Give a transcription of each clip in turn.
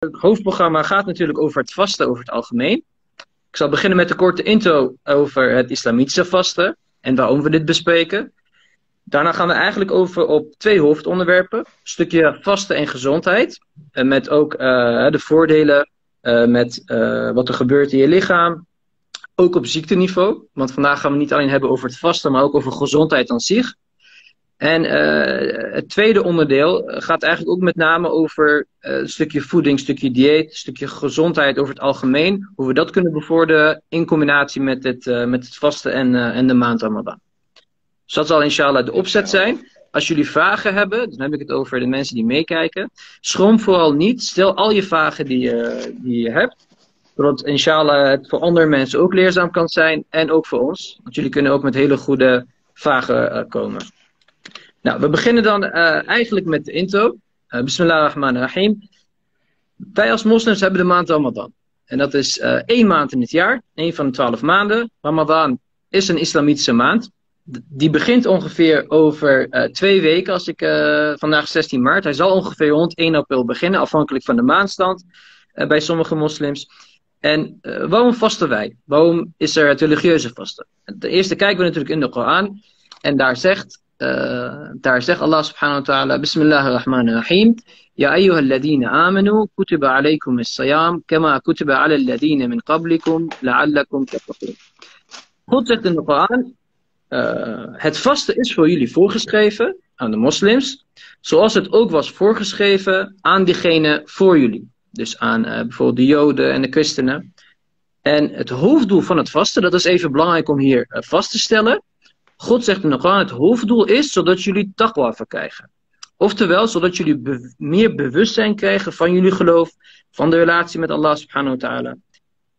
het hoofdprogramma gaat natuurlijk over het vasten over het algemeen. Ik zal beginnen met een korte intro over het islamitische vasten en waarom we dit bespreken. Daarna gaan we eigenlijk over op twee hoofdonderwerpen. Een stukje vasten en gezondheid. En met ook uh, de voordelen uh, met wat er gebeurt in je lichaam. Ook op ziekteniveau. Want vandaag gaan we niet alleen hebben over het vasten, maar ook over gezondheid aan zich. En uh, het tweede onderdeel gaat eigenlijk ook met name over uh, een stukje voeding, een stukje dieet, een stukje gezondheid over het algemeen. Hoe we dat kunnen bevorderen in combinatie met het, uh, met het vasten en, en de maand Ramadan. Dus dat zal inshallah de opzet zijn. Als jullie vragen hebben, dan heb ik het over de mensen die meekijken. Schroom vooral niet. Stel al je vragen die, je, die je hebt. Zodat inshallah het voor andere mensen ook leerzaam kan zijn. En ook voor ons. Want jullie kunnen ook met hele goede vragen komen. Nou, we beginnen dan uh, eigenlijk met de intro. Uh, Bismillahirrahmanirrahim. Wij als moslims hebben de maand Ramadan. En dat is uh, één maand in het jaar, één van de twaalf maanden. Ramadan is een islamitische maand. Die begint ongeveer over twee weken, als ik vandaag 16 maart. Hij zal ongeveer rond 1 april beginnen, afhankelijk van de maandstand bij sommige moslims. En waarom vasten wij? Waarom is er het religieuze vasten? De eerste kijken we natuurlijk in de Koran. En daar zegt uh, daar zegt Allah subhanahu wa ta'ala, Bismillahirrahmanirrahim. Ja ayyuhalladina amanu, kutiba alaykum as-sayam, kama kutiba ala min qablikum, la'allakum tattaqun. God zegt in de Koran, eh, het vasten is voor jullie voorgeschreven, aan de moslims, zoals het ook was voorgeschreven aan diegenen voor jullie. Dus aan uh, bijvoorbeeld de joden en de christenen. En het hoofddoel van het vasten, dat is even belangrijk om hier vast te stellen, God zegt in de het hoofddoel is zodat jullie taqwa verkrijgen. Oftewel, zodat jullie meer bewustzijn krijgen van jullie geloof, van de relatie met Allah subhanahu wa ta'ala.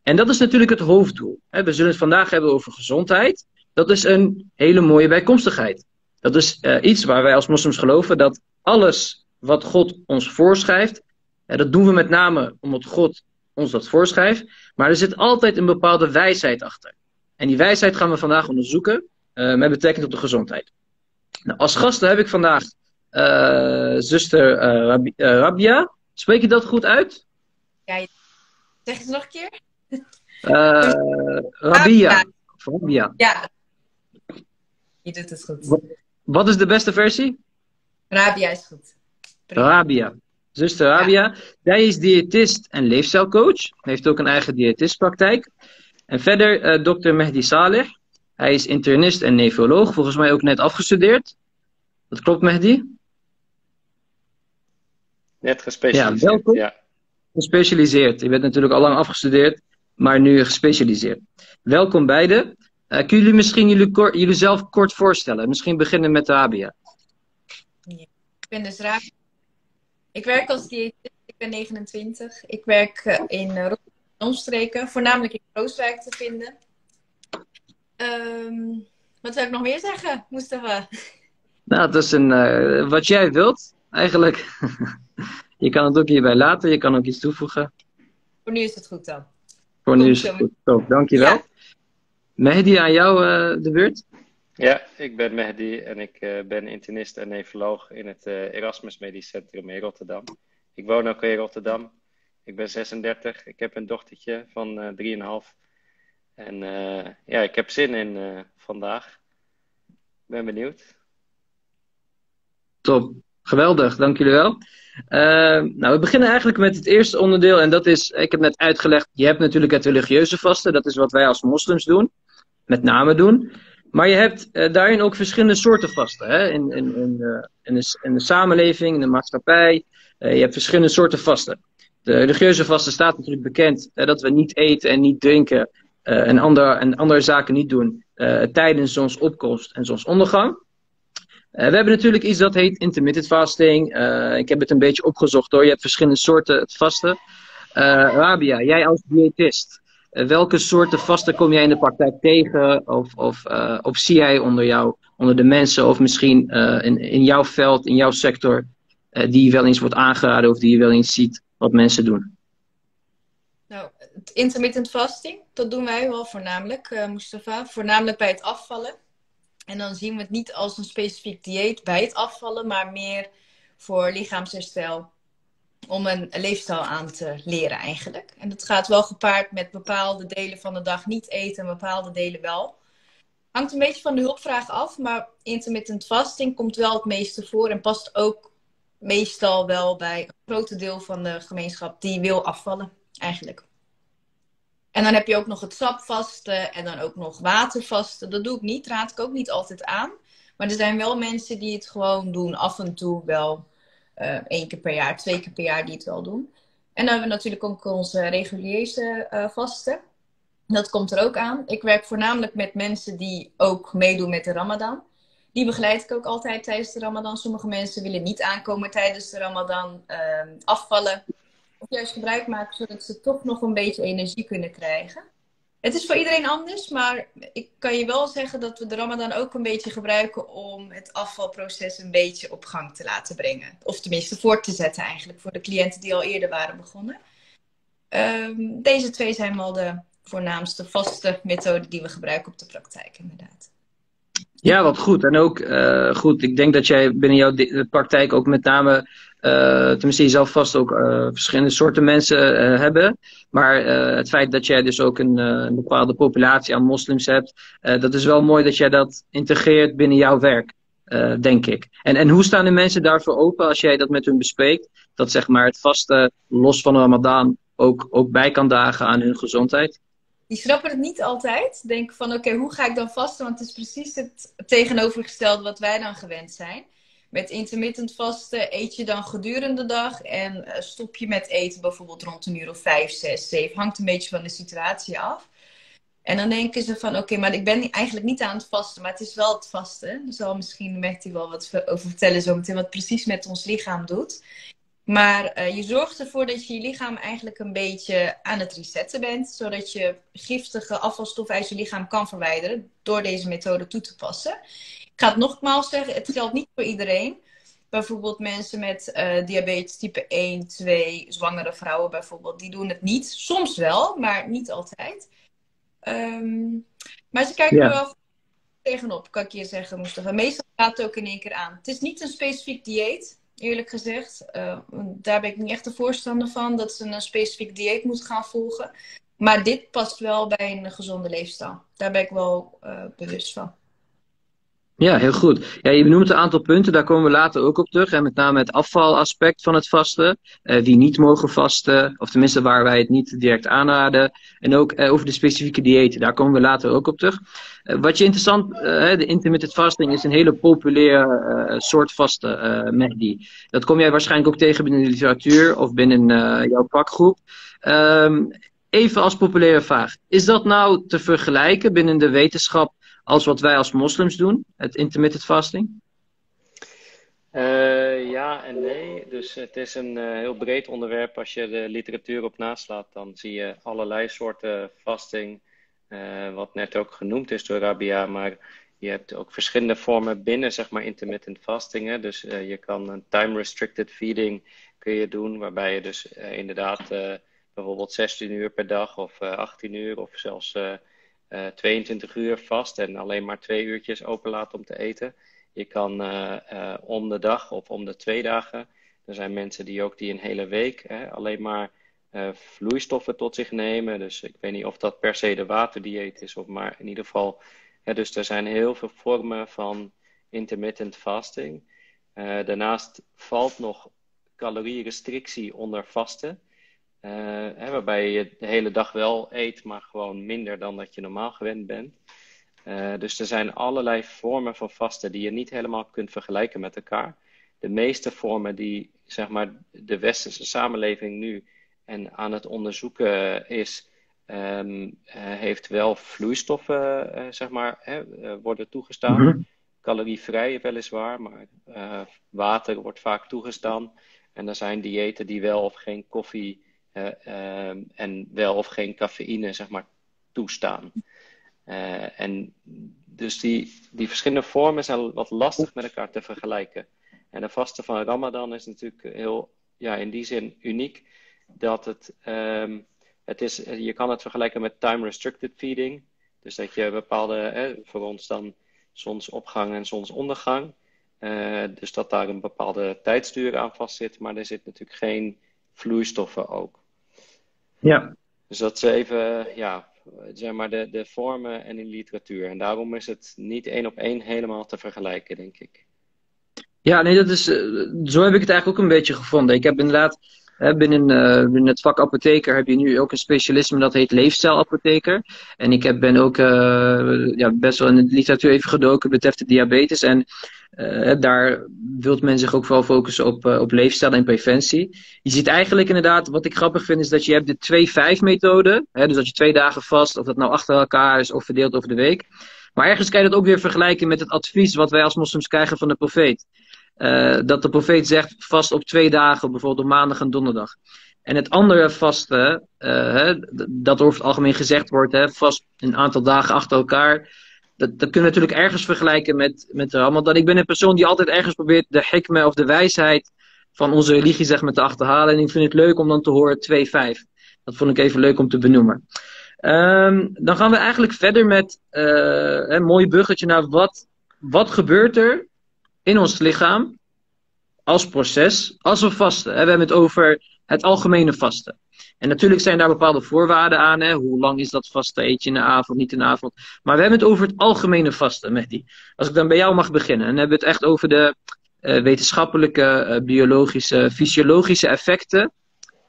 En dat is natuurlijk het hoofddoel. We zullen het vandaag hebben over gezondheid. Dat is een hele mooie bijkomstigheid. Dat is uh, iets waar wij als moslims geloven dat alles wat God ons voorschrijft, dat doen we met name omdat God ons dat voorschrijft, maar er zit altijd een bepaalde wijsheid achter. En die wijsheid gaan we vandaag onderzoeken met betrekking tot de gezondheid. Nou, als gasten heb ik vandaag uh, zuster Rabi Rabia. Spreek je dat goed uit? Ja, zeg het nog een keer. Rabia. Rabia. Ja, je doet het goed. Wat is de beste versie? Rabia is goed. Prima. Rabia. Zuster Rabia. Ja. Zij is diëtist en leefstijlcoach. Heeft ook een eigen diëtistpraktijk. En verder uh, dokter Mehdi Saleh. Hij is internist en nefroloog, volgens mij ook net afgestudeerd. Dat klopt, Mehdi? Net gespecialiseerd. Ja, welkom. Ja. Gespecialiseerd. Je bent natuurlijk al lang afgestudeerd, maar nu gespecialiseerd. Welkom beiden. Uh, kunnen jullie misschien jullie, kort, jullie zelf kort voorstellen? Misschien beginnen met Rabia. Ja. Ik ben dus Rabia. Ik werk als diëtist. Ik ben 29. Ik werk uh, in uh, omstreken, voornamelijk in Rooswijk te vinden. Um, wat zou ik nog meer zeggen, Mustafa? Nou, dat is een, uh, wat jij wilt, eigenlijk. je kan het ook hierbij laten, je kan ook iets toevoegen. Voor nu is het goed dan. Voor nu is het goed. Dankjewel. Ja. Mehdi, aan jou uh, de beurt. Ja, ik ben Mehdi en ik uh, ben internist en nefroloog in het Erasmus Medisch Centrum in Rotterdam. Ik woon ook in Rotterdam. Ik ben 36. Ik heb een dochtertje van 3,5. En uh, ja, ik heb zin in uh, vandaag. Ben benieuwd. Top, geweldig, dank jullie wel. Uh, nou, we beginnen eigenlijk met het eerste onderdeel en dat is, ik heb net uitgelegd, je hebt natuurlijk het religieuze vasten, dat is wat wij als moslims doen, met name doen. Maar je hebt daarin ook verschillende soorten vasten, hè? In, in, in, de, in de samenleving, in de maatschappij. je hebt verschillende soorten vasten. De religieuze vasten staat natuurlijk bekend dat we niet eten en niet drinken en, andere, en andere zaken niet doen uh, tijdens zonsopkomst en zonsondergang. Uh, we hebben natuurlijk iets dat heet intermittent fasting. ik heb het een beetje opgezocht hoor. Je hebt verschillende soorten vasten. Rabia, jij als diëtist, welke soorten vasten kom jij in de praktijk tegen? Of, of, of zie jij onder jou, onder de mensen, of misschien in, in jouw veld, in jouw sector, die wel eens wordt aangeraden of die je wel eens ziet wat mensen doen? Intermittent fasting, dat doen wij wel voornamelijk, uh, Mustafa. Voornamelijk bij het afvallen. En dan zien we het niet als een specifiek dieet bij het afvallen, maar meer voor lichaamsherstel. om een leefstijl aan te leren eigenlijk. En dat gaat wel gepaard met bepaalde delen van de dag niet eten en bepaalde delen wel. Hangt een beetje van de hulpvraag af, maar intermittent fasting komt wel het meeste voor en past ook meestal wel bij een groot deel van de gemeenschap die wil afvallen eigenlijk. En dan heb je ook nog het sapvasten en dan ook nog watervasten. Dat doe ik niet, raad ik ook niet altijd aan. Maar er zijn wel mensen die het gewoon doen, af en toe wel uh, één keer per jaar, twee keer per jaar die het wel doen. En dan hebben we natuurlijk ook onze reguliere uh, vasten. Dat komt er ook aan. Ik werk voornamelijk met mensen die ook meedoen met de Ramadan. Die begeleid ik ook altijd tijdens de Ramadan. Sommige mensen willen niet aankomen tijdens de Ramadan, uh, afvallen. Juist gebruik maken zodat ze toch nog een beetje energie kunnen krijgen. Het is voor iedereen anders, maar ik kan je wel zeggen dat we de Ramadan ook een beetje gebruiken om het afvalproces een beetje op gang te laten brengen. Of tenminste voor te zetten eigenlijk voor de cliënten die al eerder waren begonnen. Um, deze twee zijn wel de voornaamste vaste methoden die we gebruiken op de praktijk, inderdaad. Ja, wat goed. En ook uh, goed, ik denk dat jij binnen jouw praktijk ook met name tenminste, je zal vast ook uh, verschillende soorten mensen uh, hebben. Maar het feit dat jij dus ook een, een bepaalde populatie aan moslims hebt, dat is wel mooi dat jij dat integreert binnen jouw werk, denk ik. En, en hoe staan de mensen daarvoor open als jij dat met hun bespreekt? Dat zeg maar het vaste, los van Ramadan, ook, ook bij kan dagen aan hun gezondheid? Die snappen het niet altijd. Denken van oké, hoe ga ik dan vasten? Want het is precies het tegenovergestelde wat wij dan gewend zijn. Met intermittent vasten eet je dan gedurende de dag en eh, stop je met eten bijvoorbeeld rond een uur of vijf, zes, zeven. Hangt een beetje van de situatie af. En dan denken ze van, oké, maar ik ben eigenlijk niet aan het vasten, maar het is wel het vasten. Daar zal misschien Mehdi wel wat over vertellen zometeen, wat precies met ons lichaam doet. Maar uh, je zorgt ervoor dat je je lichaam eigenlijk een beetje aan het resetten bent, zodat je giftige afvalstoffen uit je lichaam kan verwijderen door deze methode toe te passen ga het nogmaals zeggen, het geldt niet voor iedereen. Bijvoorbeeld mensen met uh, diabetes type 1, 2, zwangere vrouwen bijvoorbeeld, die doen het niet. Soms wel, maar niet altijd. Um, maar ze kijken er wel tegenop, kan ik je zeggen, Mustafa. Meestal gaat het ook in één keer aan. Het is niet een specifiek dieet, eerlijk gezegd. Uh, daar ben ik niet echt de voorstander van, dat ze een specifiek dieet moeten gaan volgen. Maar dit past wel bij een gezonde leefstijl. Daar ben ik wel uh, bewust van. Ja, heel goed. Ja, je benoemt een aantal punten, daar komen we later ook op terug. En met name het afvalaspect van het vasten. Uh, wie niet mogen vasten, of tenminste waar wij het niet direct aanraden. En ook uh, over de specifieke diëten, daar komen we later ook op terug. Uh, wat je interessant, de intermittent fasting is een hele populaire soort vasten, Mehdi. Dat kom jij waarschijnlijk ook tegen binnen de literatuur of binnen jouw vakgroep. Um, even als populaire vraag. Is dat nou te vergelijken binnen de wetenschap als wat wij als moslims doen, het intermittent fasting? Uh, ja en nee. Dus het is een uh, heel breed onderwerp. Als je de literatuur op naslaat, dan zie je allerlei soorten fasting. Uh, wat net ook genoemd is door Rabia. Maar je hebt ook verschillende vormen binnen zeg maar, intermittent fasting. Hè. Dus je kan een time-restricted feeding kun je doen. Waarbij je dus inderdaad bijvoorbeeld 16 uur per dag of 18 uur of zelfs 22 eh, uur vast en alleen maar twee uurtjes open laten om te eten. Je kan eh, eh, om de dag of om de twee dagen. Er zijn mensen die ook die een hele week hè, alleen maar vloeistoffen tot zich nemen. Dus ik weet niet of dat per se de waterdieet is, of maar in ieder geval. Hè, dus er zijn heel veel vormen van intermittent fasting. daarnaast valt nog calorierestrictie onder vasten. Hè, waarbij je de hele dag wel eet, maar gewoon minder dan dat je normaal gewend bent. Uh, dus er zijn allerlei vormen van vasten die je niet helemaal kunt vergelijken met elkaar. De meeste vormen die zeg maar, de westerse samenleving nu en aan het onderzoeken is, um, uh, heeft wel vloeistoffen zeg maar, hè, worden toegestaan. Mm -hmm. Calorievrij weliswaar, maar water wordt vaak toegestaan. En er zijn diëten die wel of geen koffie en wel of geen cafeïne zeg maar, toestaan. Uh, en dus die, die verschillende vormen zijn wat lastig met elkaar te vergelijken. En de vaste van Ramadan is natuurlijk heel, ja, in die zin uniek dat het, um, het is, je kan het vergelijken met time-restricted feeding. Dus dat je bepaalde, hè, voor ons dan zonsopgang en zonsondergang. Uh, dus dat daar een bepaalde tijdstuur aan vast zit, maar er zit natuurlijk geen vloeistoffen ook. Ja. Dus dat is even, ja, zeg maar de, de vormen en de literatuur. En daarom is het niet één op één helemaal te vergelijken, denk ik. Ja, nee, dat is, eh, zo heb ik het eigenlijk ook een beetje gevonden. Ik heb inderdaad binnen, uh, binnen het vak apotheker heb je nu ook een specialisme dat heet leefstijlapotheker. En ik heb, ben ook uh, ja, best wel in de literatuur even gedoken betreft de diabetes. En uh, daar wilt men zich ook vooral focussen op, op leefstijl en preventie. Je ziet eigenlijk inderdaad, wat ik grappig vind, is dat je hebt de 2-5 methode. Hè, dus dat je twee dagen vast, of dat nou achter elkaar is of verdeeld over de week. Maar ergens kan je dat ook weer vergelijken met het advies wat wij als moslims krijgen van de profeet. Uh, dat de profeet zegt vast op twee dagen, bijvoorbeeld op maandag en donderdag. En het andere vaste, uh, dat over het algemeen gezegd wordt, hè, vast een aantal dagen achter elkaar. Dat, dat kunnen we natuurlijk ergens vergelijken met, met Ramadan. Ik ben een persoon die altijd ergens probeert de hikmeh of de wijsheid van onze religie zeg maar, te achterhalen. En ik vind het leuk om dan te horen 2-5. Dat vond ik even leuk om te benoemen. Um, dan gaan we eigenlijk verder met een mooi buggetje naar wat, wat gebeurt er in ons lichaam als proces als we vasten. We hebben het over het algemene vasten. En natuurlijk zijn daar bepaalde voorwaarden aan. Hè? Hoe lang is dat vasten? Eet in de avond, niet in de avond? Maar we hebben het over het algemene vasten, Mehdi. Als ik dan bij jou mag beginnen. Dan hebben we het echt over de uh, wetenschappelijke, uh, biologische, fysiologische effecten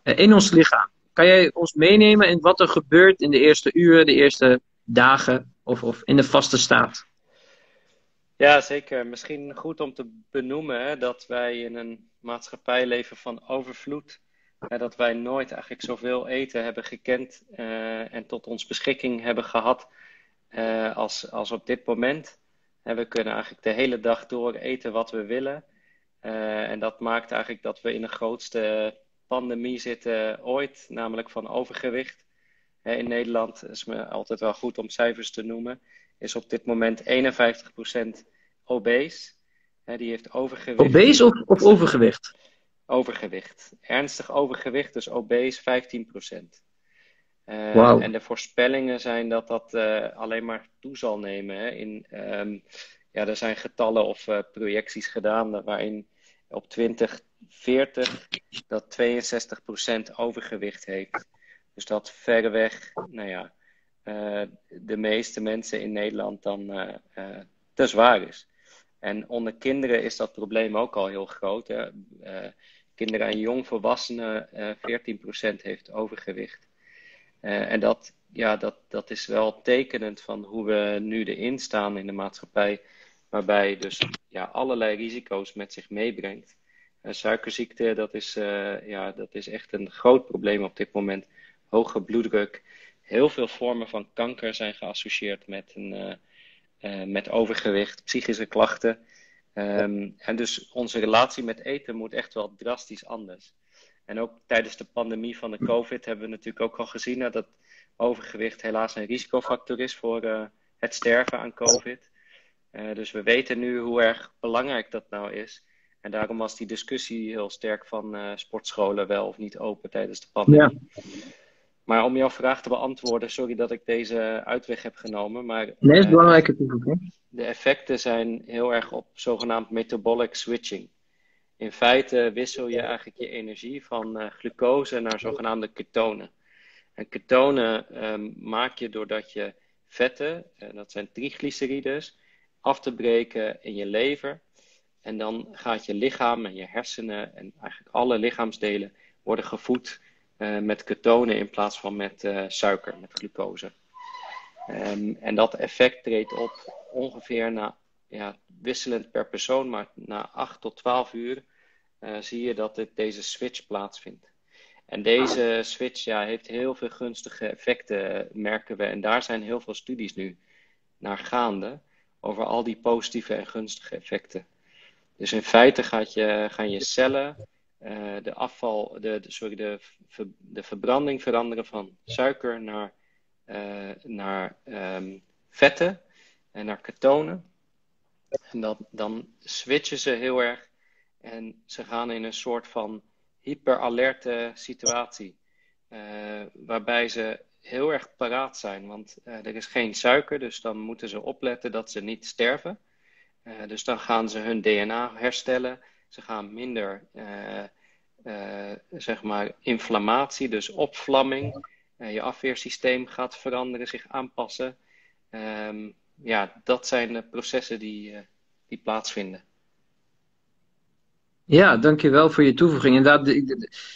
uh, in ons lichaam. Kan jij ons meenemen in wat er gebeurt in de eerste uren, de eerste dagen of, of in de vaste staat? Ja, zeker. Misschien goed om te benoemen dat wij in een maatschappij leven van overvloed. Dat wij nooit eigenlijk zoveel eten hebben gekend uh, en tot ons beschikking hebben gehad uh, als, als op dit moment. En we kunnen eigenlijk de hele dag door eten wat we willen. Uh, en dat maakt eigenlijk dat we in de grootste pandemie zitten ooit, namelijk van overgewicht. in Nederland is me altijd wel goed om cijfers te noemen. Is op dit moment 51% obese. die heeft overgewicht. Obese of, of overgewicht? Overgewicht. Ernstig overgewicht, dus obese 15%. Uh, wow. En de voorspellingen zijn dat dat uh, alleen maar toe zal nemen. Hè. In, um, ja, er zijn getallen of uh, projecties gedaan waarin op 2040 dat 62% overgewicht heeft. Dus dat verreweg, nou ja, de meeste mensen in Nederland dan te zwaar is. En onder kinderen is dat probleem ook al heel groot. Hè. Uh, kinderen en jongvolwassenen, uh, 14% heeft overgewicht. Uh, en dat, ja, dat, dat is wel tekenend van hoe we nu erin staan in de maatschappij. Waarbij dus ja, allerlei risico's met zich meebrengt. suikerziekte, dat is, ja, dat is echt een groot probleem op dit moment. Hoge bloeddruk. Heel veel vormen van kanker zijn geassocieerd met een met overgewicht, psychische klachten. Um, en dus onze relatie met eten moet echt wel drastisch anders. En ook tijdens de pandemie van de COVID hebben we natuurlijk ook al gezien dat overgewicht helaas een risicofactor is voor uh, het sterven aan COVID. Uh, dus we weten nu hoe erg belangrijk dat nou is. En daarom was die discussie heel sterk van sportscholen wel of niet open tijdens de pandemie. Ja. Maar om jouw vraag te beantwoorden, sorry dat ik deze uitweg heb genomen. Maar, nee, is belangrijke toevoeging. Uh, de effecten zijn heel erg op zogenaamd metabolic switching. In feite wissel je eigenlijk je energie van uh, glucose naar zogenaamde ketonen. En ketonen um, maak je doordat je vetten, uh, dat zijn triglycerides, af te breken in je lever. En dan gaat je lichaam en je hersenen en eigenlijk alle lichaamsdelen worden gevoed met ketonen in plaats van met uh, suiker, met glucose. Um, en dat effect treedt op ongeveer na, ja, wisselend per persoon, maar na 8 tot 12 uur uh, zie je dat deze switch plaatsvindt. En deze switch ja, heeft heel veel gunstige effecten, merken we. En daar zijn heel veel studies nu naar gaande over al die positieve en gunstige effecten. Dus in feite gaat je, gaan je cellen uh, de afval, de, de, sorry, de, ver, de verbranding veranderen van suiker naar, uh, naar um, vetten en naar ketonen. En dat, dan switchen ze heel erg en ze gaan in een soort van hyperalerte situatie. Uh, waarbij ze heel erg paraat zijn, want er is geen suiker, dus dan moeten ze opletten dat ze niet sterven. dus dan gaan ze hun DNA herstellen ze gaan minder uh, zeg maar inflammatie, dus opvlamming. je afweersysteem gaat veranderen, zich aanpassen. Ehm, ja, dat zijn processen die, die plaatsvinden. Ja, dankjewel voor je toevoeging. Inderdaad,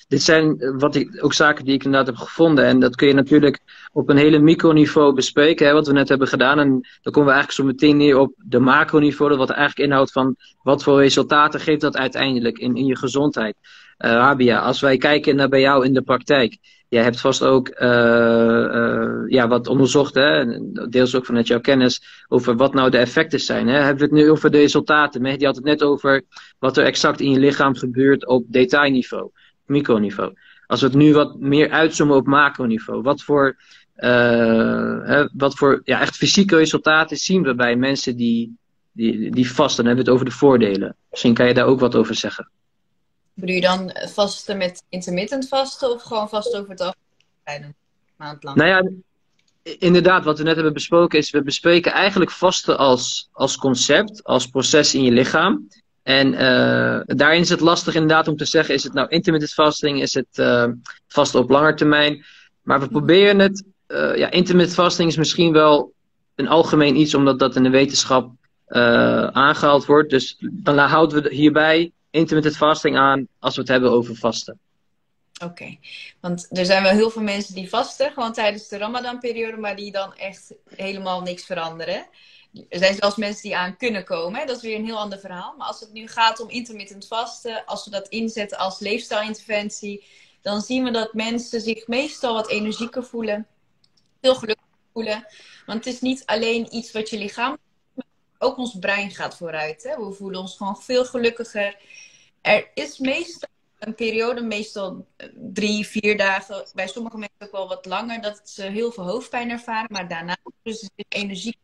dit zijn wat ik, ook zaken die ik inderdaad heb gevonden. En dat kun je natuurlijk op een hele microniveau bespreken, hè, wat we net hebben gedaan. En dan komen we eigenlijk zo meteen neer op de macroniveau, wat eigenlijk inhoudt van wat voor resultaten geeft dat uiteindelijk in, in je gezondheid. Uh, Rabia, als wij kijken naar bij jou in de praktijk, Jij hebt vast ook uh, uh, ja, wat onderzocht, hè? deels ook vanuit jouw kennis, over wat nou de effecten zijn. Hè? Hebben we het nu over de resultaten? Mehdi had het net over wat er exact in je lichaam gebeurt op detailniveau, microniveau. Als we het nu wat meer uitzoomen op macroniveau, wat voor, uh, hè, wat voor ja, echt fysieke resultaten zien we bij mensen die, die, die vasten? Dan hebben we het over de voordelen. Misschien kan je daar ook wat over zeggen. Bedoel je dan vasten met intermittent vasten of gewoon vasten over het algemeen een maand lang? Nou ja, inderdaad, wat we net hebben besproken is, we bespreken eigenlijk vasten als, als concept, als proces in je lichaam. En uh, daarin is het lastig inderdaad om te zeggen, is het nou intermittent fasting, is het uh, vasten op lange termijn. Maar we proberen het, uh, ja, intermittent fasting is misschien wel een algemeen iets, omdat dat in de wetenschap aangehaald wordt. Dus dan houden we hierbij intermittent fasting aan als we het hebben over vasten. Oké, want er zijn wel heel veel mensen die vasten gewoon tijdens de Ramadan-periode, maar die dan echt helemaal niks veranderen. Er zijn zelfs mensen die aan kunnen komen, dat is weer een heel ander verhaal. Maar als het nu gaat om intermittent vasten, als we dat inzetten als leefstijlinterventie, dan zien we dat mensen zich meestal wat energieker voelen, veel gelukkiger voelen. Want het is niet alleen iets wat je lichaam, ook ons brein gaat vooruit. Hè? We voelen ons gewoon veel gelukkiger er is meestal een periode, meestal drie, vier dagen, bij sommige mensen ook wel wat langer, dat ze heel veel hoofdpijn ervaren, maar daarna dus ze energie.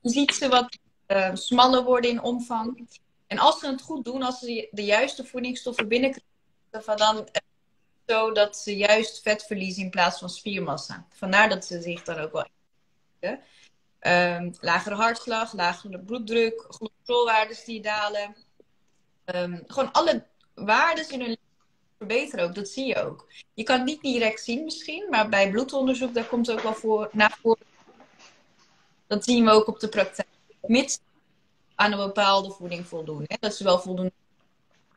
Je ziet ze wat uh, smaller worden in omvang. En als ze het goed doen, als ze de juiste voedingsstoffen binnenkrijgen, dan uh, zo dat ze juist vet verliezen in plaats van spiermassa. Vandaar dat ze zich dan ook wel. Uh, lagere hartslag, lagere bloeddruk, cholesterolwaarden die dalen. Ehm, gewoon alle waarden in hun leven verbeteren ook. Dat zie je ook. Je kan het niet direct zien misschien, maar bij bloedonderzoek daar komt ook wel voor, naar voren. Dat zien we ook op de praktijk. Mits aan een bepaalde voeding voldoen. Hè? Dat ze wel voldoende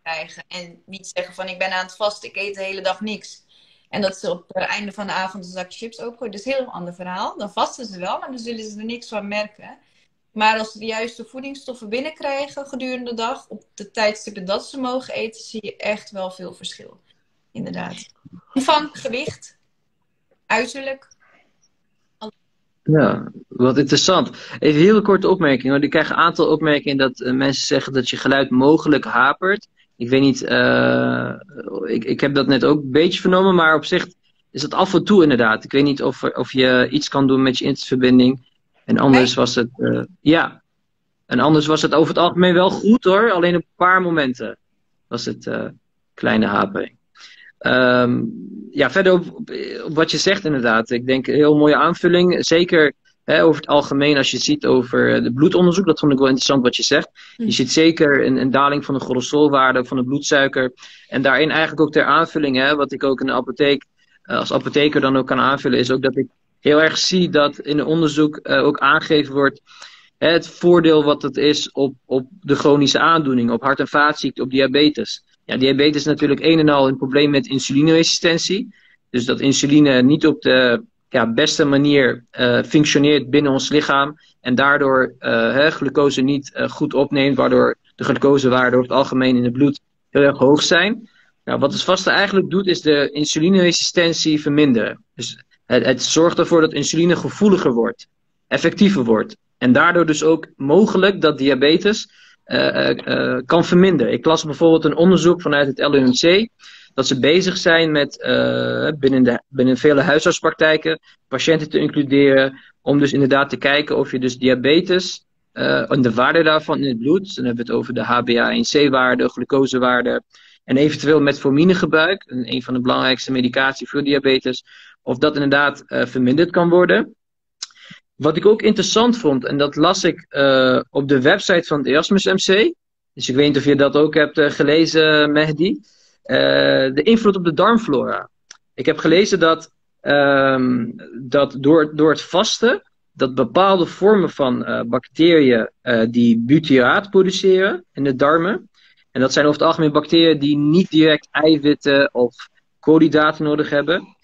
krijgen. En niet zeggen van ik ben aan het vast, ik eet de hele dag niks. En dat ze op het einde van de avond een zak chips opgooien. Dat is een heel ander verhaal. Dan vasten ze wel, maar dan zullen ze er niks van merken. Maar als ze de juiste voedingsstoffen binnenkrijgen gedurende de dag, op de tijdstippen dat ze mogen eten, zie je echt wel veel verschil. Inderdaad. Omvang, gewicht, uiterlijk. Ja, wat interessant. Even hele korte opmerking. Want ik krijg een aantal opmerkingen dat uh, mensen zeggen dat je geluid mogelijk hapert. Ik weet niet, uh, ik, ik heb dat net ook een beetje vernomen, maar op zich is dat af en toe inderdaad. Ik weet niet of, of je iets kan doen met je internetverbinding. En anders was het, uh, ja. En anders was het over het algemeen wel goed hoor. Alleen op een paar momenten was het uh, kleine hapering. Um, ja, verder op, op, wat je zegt inderdaad. Ik denk een heel mooie aanvulling. Zeker hè, over het algemeen als je ziet over de bloedonderzoek. Dat vond ik wel interessant wat je zegt. Je ziet zeker een, een daling van de cholesterolwaarde, van de bloedsuiker. En daarin eigenlijk ook ter aanvulling, hè, wat ik ook in de apotheek, als apotheker dan ook kan aanvullen, is ook dat ik heel erg zie dat in het onderzoek uh, ook aangegeven wordt het voordeel wat het is op, op de chronische aandoening, op hart- en vaatziekten, op diabetes. Ja, diabetes is natuurlijk een en al een probleem met insulineresistentie. Dus dat insuline niet op de ja, beste manier uh, functioneert binnen ons lichaam. En daardoor uh, hè, glucose niet goed opneemt, waardoor de glucosewaarden over het algemeen in het bloed heel erg hoog zijn. Nou, wat het vaste eigenlijk doet, is de insulineresistentie verminderen. Dus het, zorgt ervoor dat insuline gevoeliger wordt, effectiever wordt. En daardoor dus ook mogelijk dat diabetes uh, uh, kan verminderen. Ik las bijvoorbeeld een onderzoek vanuit het LUMC. Dat ze bezig zijn met binnen, de, binnen vele huisartspraktijken patiënten te includeren. Om dus inderdaad te kijken of je dus diabetes en de waarde daarvan in het bloed. Dan hebben we het over de HbA1c-waarde, glucosewaarde. En eventueel metforminegebruik, een van de belangrijkste medicatie voor diabetes of dat inderdaad uh, verminderd kan worden. Wat ik ook interessant vond, en dat las ik uh, op de website van het Erasmus MC. Dus ik weet niet of je dat ook hebt uh, gelezen, Mehdi. de invloed op de darmflora. Ik heb gelezen dat, ehm, dat door, door het vasten, dat bepaalde vormen van bacteriën die butyraat produceren in de darmen. En dat zijn over het algemeen bacteriën die niet direct eiwitten of koolhydraten nodig hebben.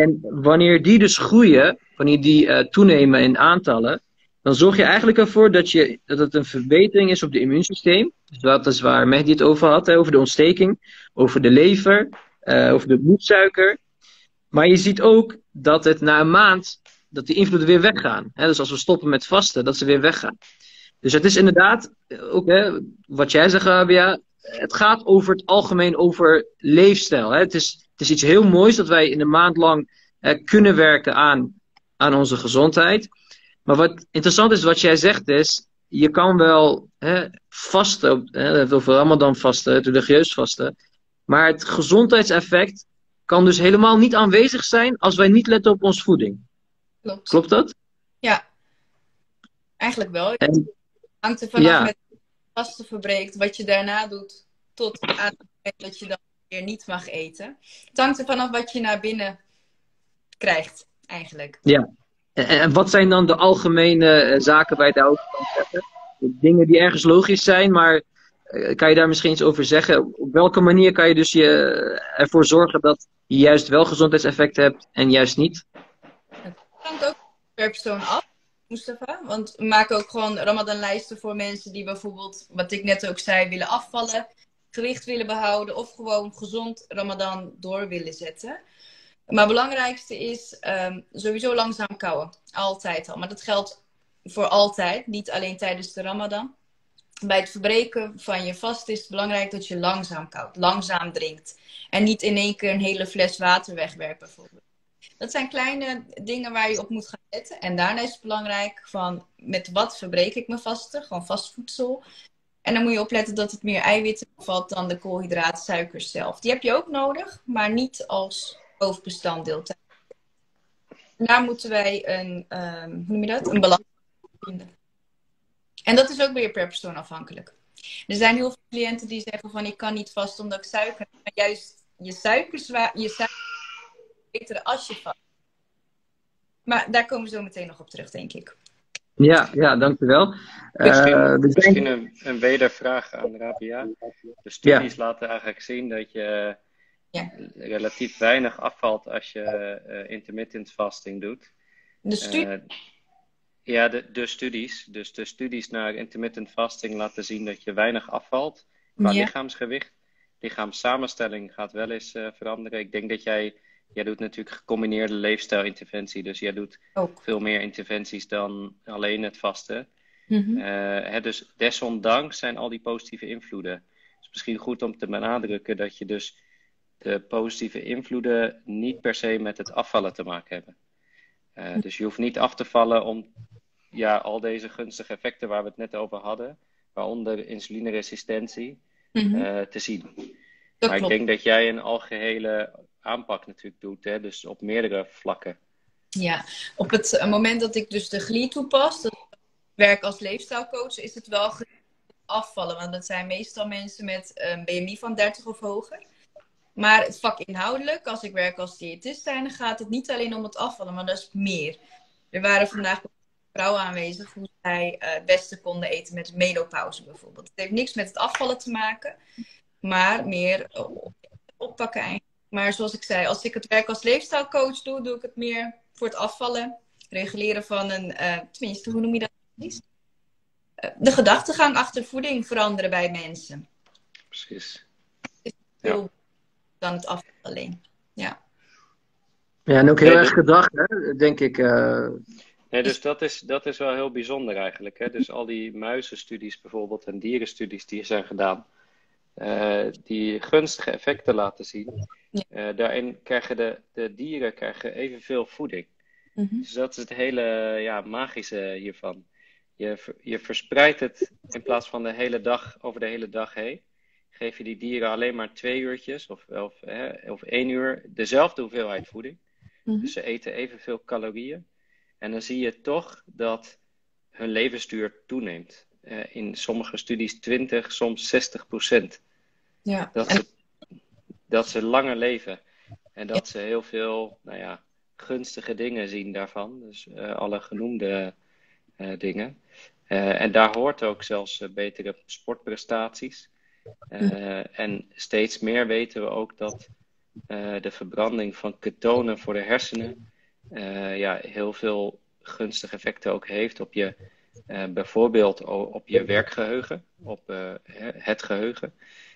En wanneer die dus groeien, wanneer die uh, toenemen in aantallen, dan zorg je eigenlijk ervoor dat, je, dat het een verbetering is op het immuunsysteem. Dus dat is waar Mehdi het over had, over de ontsteking, over de lever, uh, over de bloedsuiker. Maar je ziet ook dat het na een maand, dat die invloeden weer weggaan. Hè, dus als we stoppen met vasten, dat ze weer weggaan. Dus het is inderdaad, ook hè, wat jij zegt, Rabia, het gaat over het algemeen over leefstijl. Hè. Het, is, is iets heel moois dat wij in een maand lang kunnen werken aan, aan onze gezondheid. Maar wat interessant is, wat jij zegt is, je kan wel hè, vasten, hè, over Ramadan vasten, het religieus vasten. Maar het gezondheidseffect kan dus helemaal niet aanwezig zijn als wij niet letten op onze voeding. Klopt. Klopt dat? Ja, eigenlijk wel. En, Het hangt er vanaf Ja. met vasten verbreekt, wat je daarna doet, tot aan het moment dat je dan niet mag eten. Het hangt er vanaf wat je naar binnen krijgt, eigenlijk. en, en wat zijn dan de algemene eh, zaken waar je het over kan zeggen? Dingen die ergens logisch zijn, maar eh, kan je daar misschien iets over zeggen? Op welke manier kan je dus je, eh, ervoor zorgen dat je juist wel gezondheidseffect hebt en juist niet? Het hangt ook per persoon af, Mustafa. Want we maken ook gewoon Ramadan-lijsten voor mensen die bijvoorbeeld, wat ik net ook zei, willen afvallen, gewicht willen behouden of gewoon gezond Ramadan door willen zetten. Maar het belangrijkste is ehm, sowieso langzaam kouwen. Altijd al. Maar dat geldt voor altijd, niet alleen tijdens de Ramadan. Bij het verbreken van je vast is het belangrijk dat je langzaam koudt, langzaam drinkt. En niet in één keer een hele fles water wegwerpt bijvoorbeeld. Dat zijn kleine dingen waar je op moet gaan letten. En daarna is het belangrijk van met wat verbreek ik mijn vasten? Gewoon vast voedsel. En dan moet je opletten dat het meer eiwitten bevat dan de koolhydraten, suikers zelf. Die heb je ook nodig, maar niet als hoofdbestanddeel. Daar moeten wij een, ehm, hoe noem je dat? Een balans vinden. En dat is ook weer per persoon afhankelijk. Er zijn heel veel cliënten die zeggen van ik kan niet vast omdat ik suiker. Maar juist je suikers, je suiker beter als je vast. Maar daar komen we zo meteen nog op terug, denk ik. Ja, ja dankjewel. Misschien, Eh, zijn- misschien een, een wedervraag aan Rabia. De studies laten eigenlijk zien dat je Ja. relatief weinig afvalt als je eh, intermittent fasting doet. De studie, Eh, ja, de, de studies. Dus de studies naar intermittent fasting laten zien dat je weinig afvalt qua Ja. lichaamsgewicht. Lichaamssamenstelling gaat wel eens eh, veranderen. Ik denk dat jij, jij doet natuurlijk gecombineerde leefstijlinterventie. Dus jij doet ook. veel meer interventies dan alleen het vasten. Mhm. Eh, hè, dus desondanks zijn al die positieve invloeden. Het is misschien goed om te benadrukken dat je dus de positieve invloeden niet per se met het afvallen te maken hebben. Eh, dus je hoeft niet af te vallen om ja, al deze gunstige effecten waar we het net over hadden, waaronder insulineresistentie, Mhm. eh, te zien. dat maar ik denk dat jij een algehele aanpak natuurlijk doet, hè, dus op meerdere vlakken. Ja, op het eh, moment dat ik dus de GLI toepas, dat werk als leefstijlcoach, is het wel afvallen. Want dat zijn meestal mensen met een BMI van 30 of hoger. Maar het vak inhoudelijk, als ik werk als diëtist, dan gaat het niet alleen om het afvallen, maar dat is meer. Er waren vandaag vrouwen aanwezig hoe zij eh, het beste konden eten met menopauze bijvoorbeeld. Het heeft niks met het afvallen te maken, maar meer op- oppakken eigenlijk. Maar zoals ik zei, als ik het werk als leefstijlcoach doe, doe ik het meer voor het afvallen. Reguleren van een, eh, tenminste, hoe noem je dat? precies? Eh, de gedachtegang achter voeding veranderen bij mensen. Precies. Veel dan het afvallen alleen. Ja. ja, en ook heel Nee, erg de- gedacht, hè, denk ik. eh, Nee, dus dat is, dat is wel heel bijzonder eigenlijk. Hè? Dus al die muizenstudies bijvoorbeeld en dierenstudies die zijn gedaan, eh, die gunstige effecten laten zien. Ja. Eh, daarin krijgen de, de dieren krijgen evenveel voeding. Mhm. Dus dat is het hele ja, magische hiervan. Je, je verspreidt het in plaats van de hele dag over de hele dag heen. Geef je die dieren alleen maar twee uurtjes of, of, hè, of één uur dezelfde hoeveelheid voeding. Mhm. Dus ze eten evenveel calorieën. En dan zie je toch dat hun levensduur toeneemt. Eh, in sommige studies 20, soms 60 procent. Ja. Dat En is, dat ze langer leven. En dat ze heel veel, nou ja, gunstige dingen zien daarvan. Dus uh, alle genoemde uh, dingen. Uh, en daar hoort ook zelfs betere sportprestaties. en steeds meer weten we ook dat de verbranding van ketonen voor de hersenen ja, heel veel gunstige effecten ook heeft op je, bijvoorbeeld op je werkgeheugen, op het geheugen.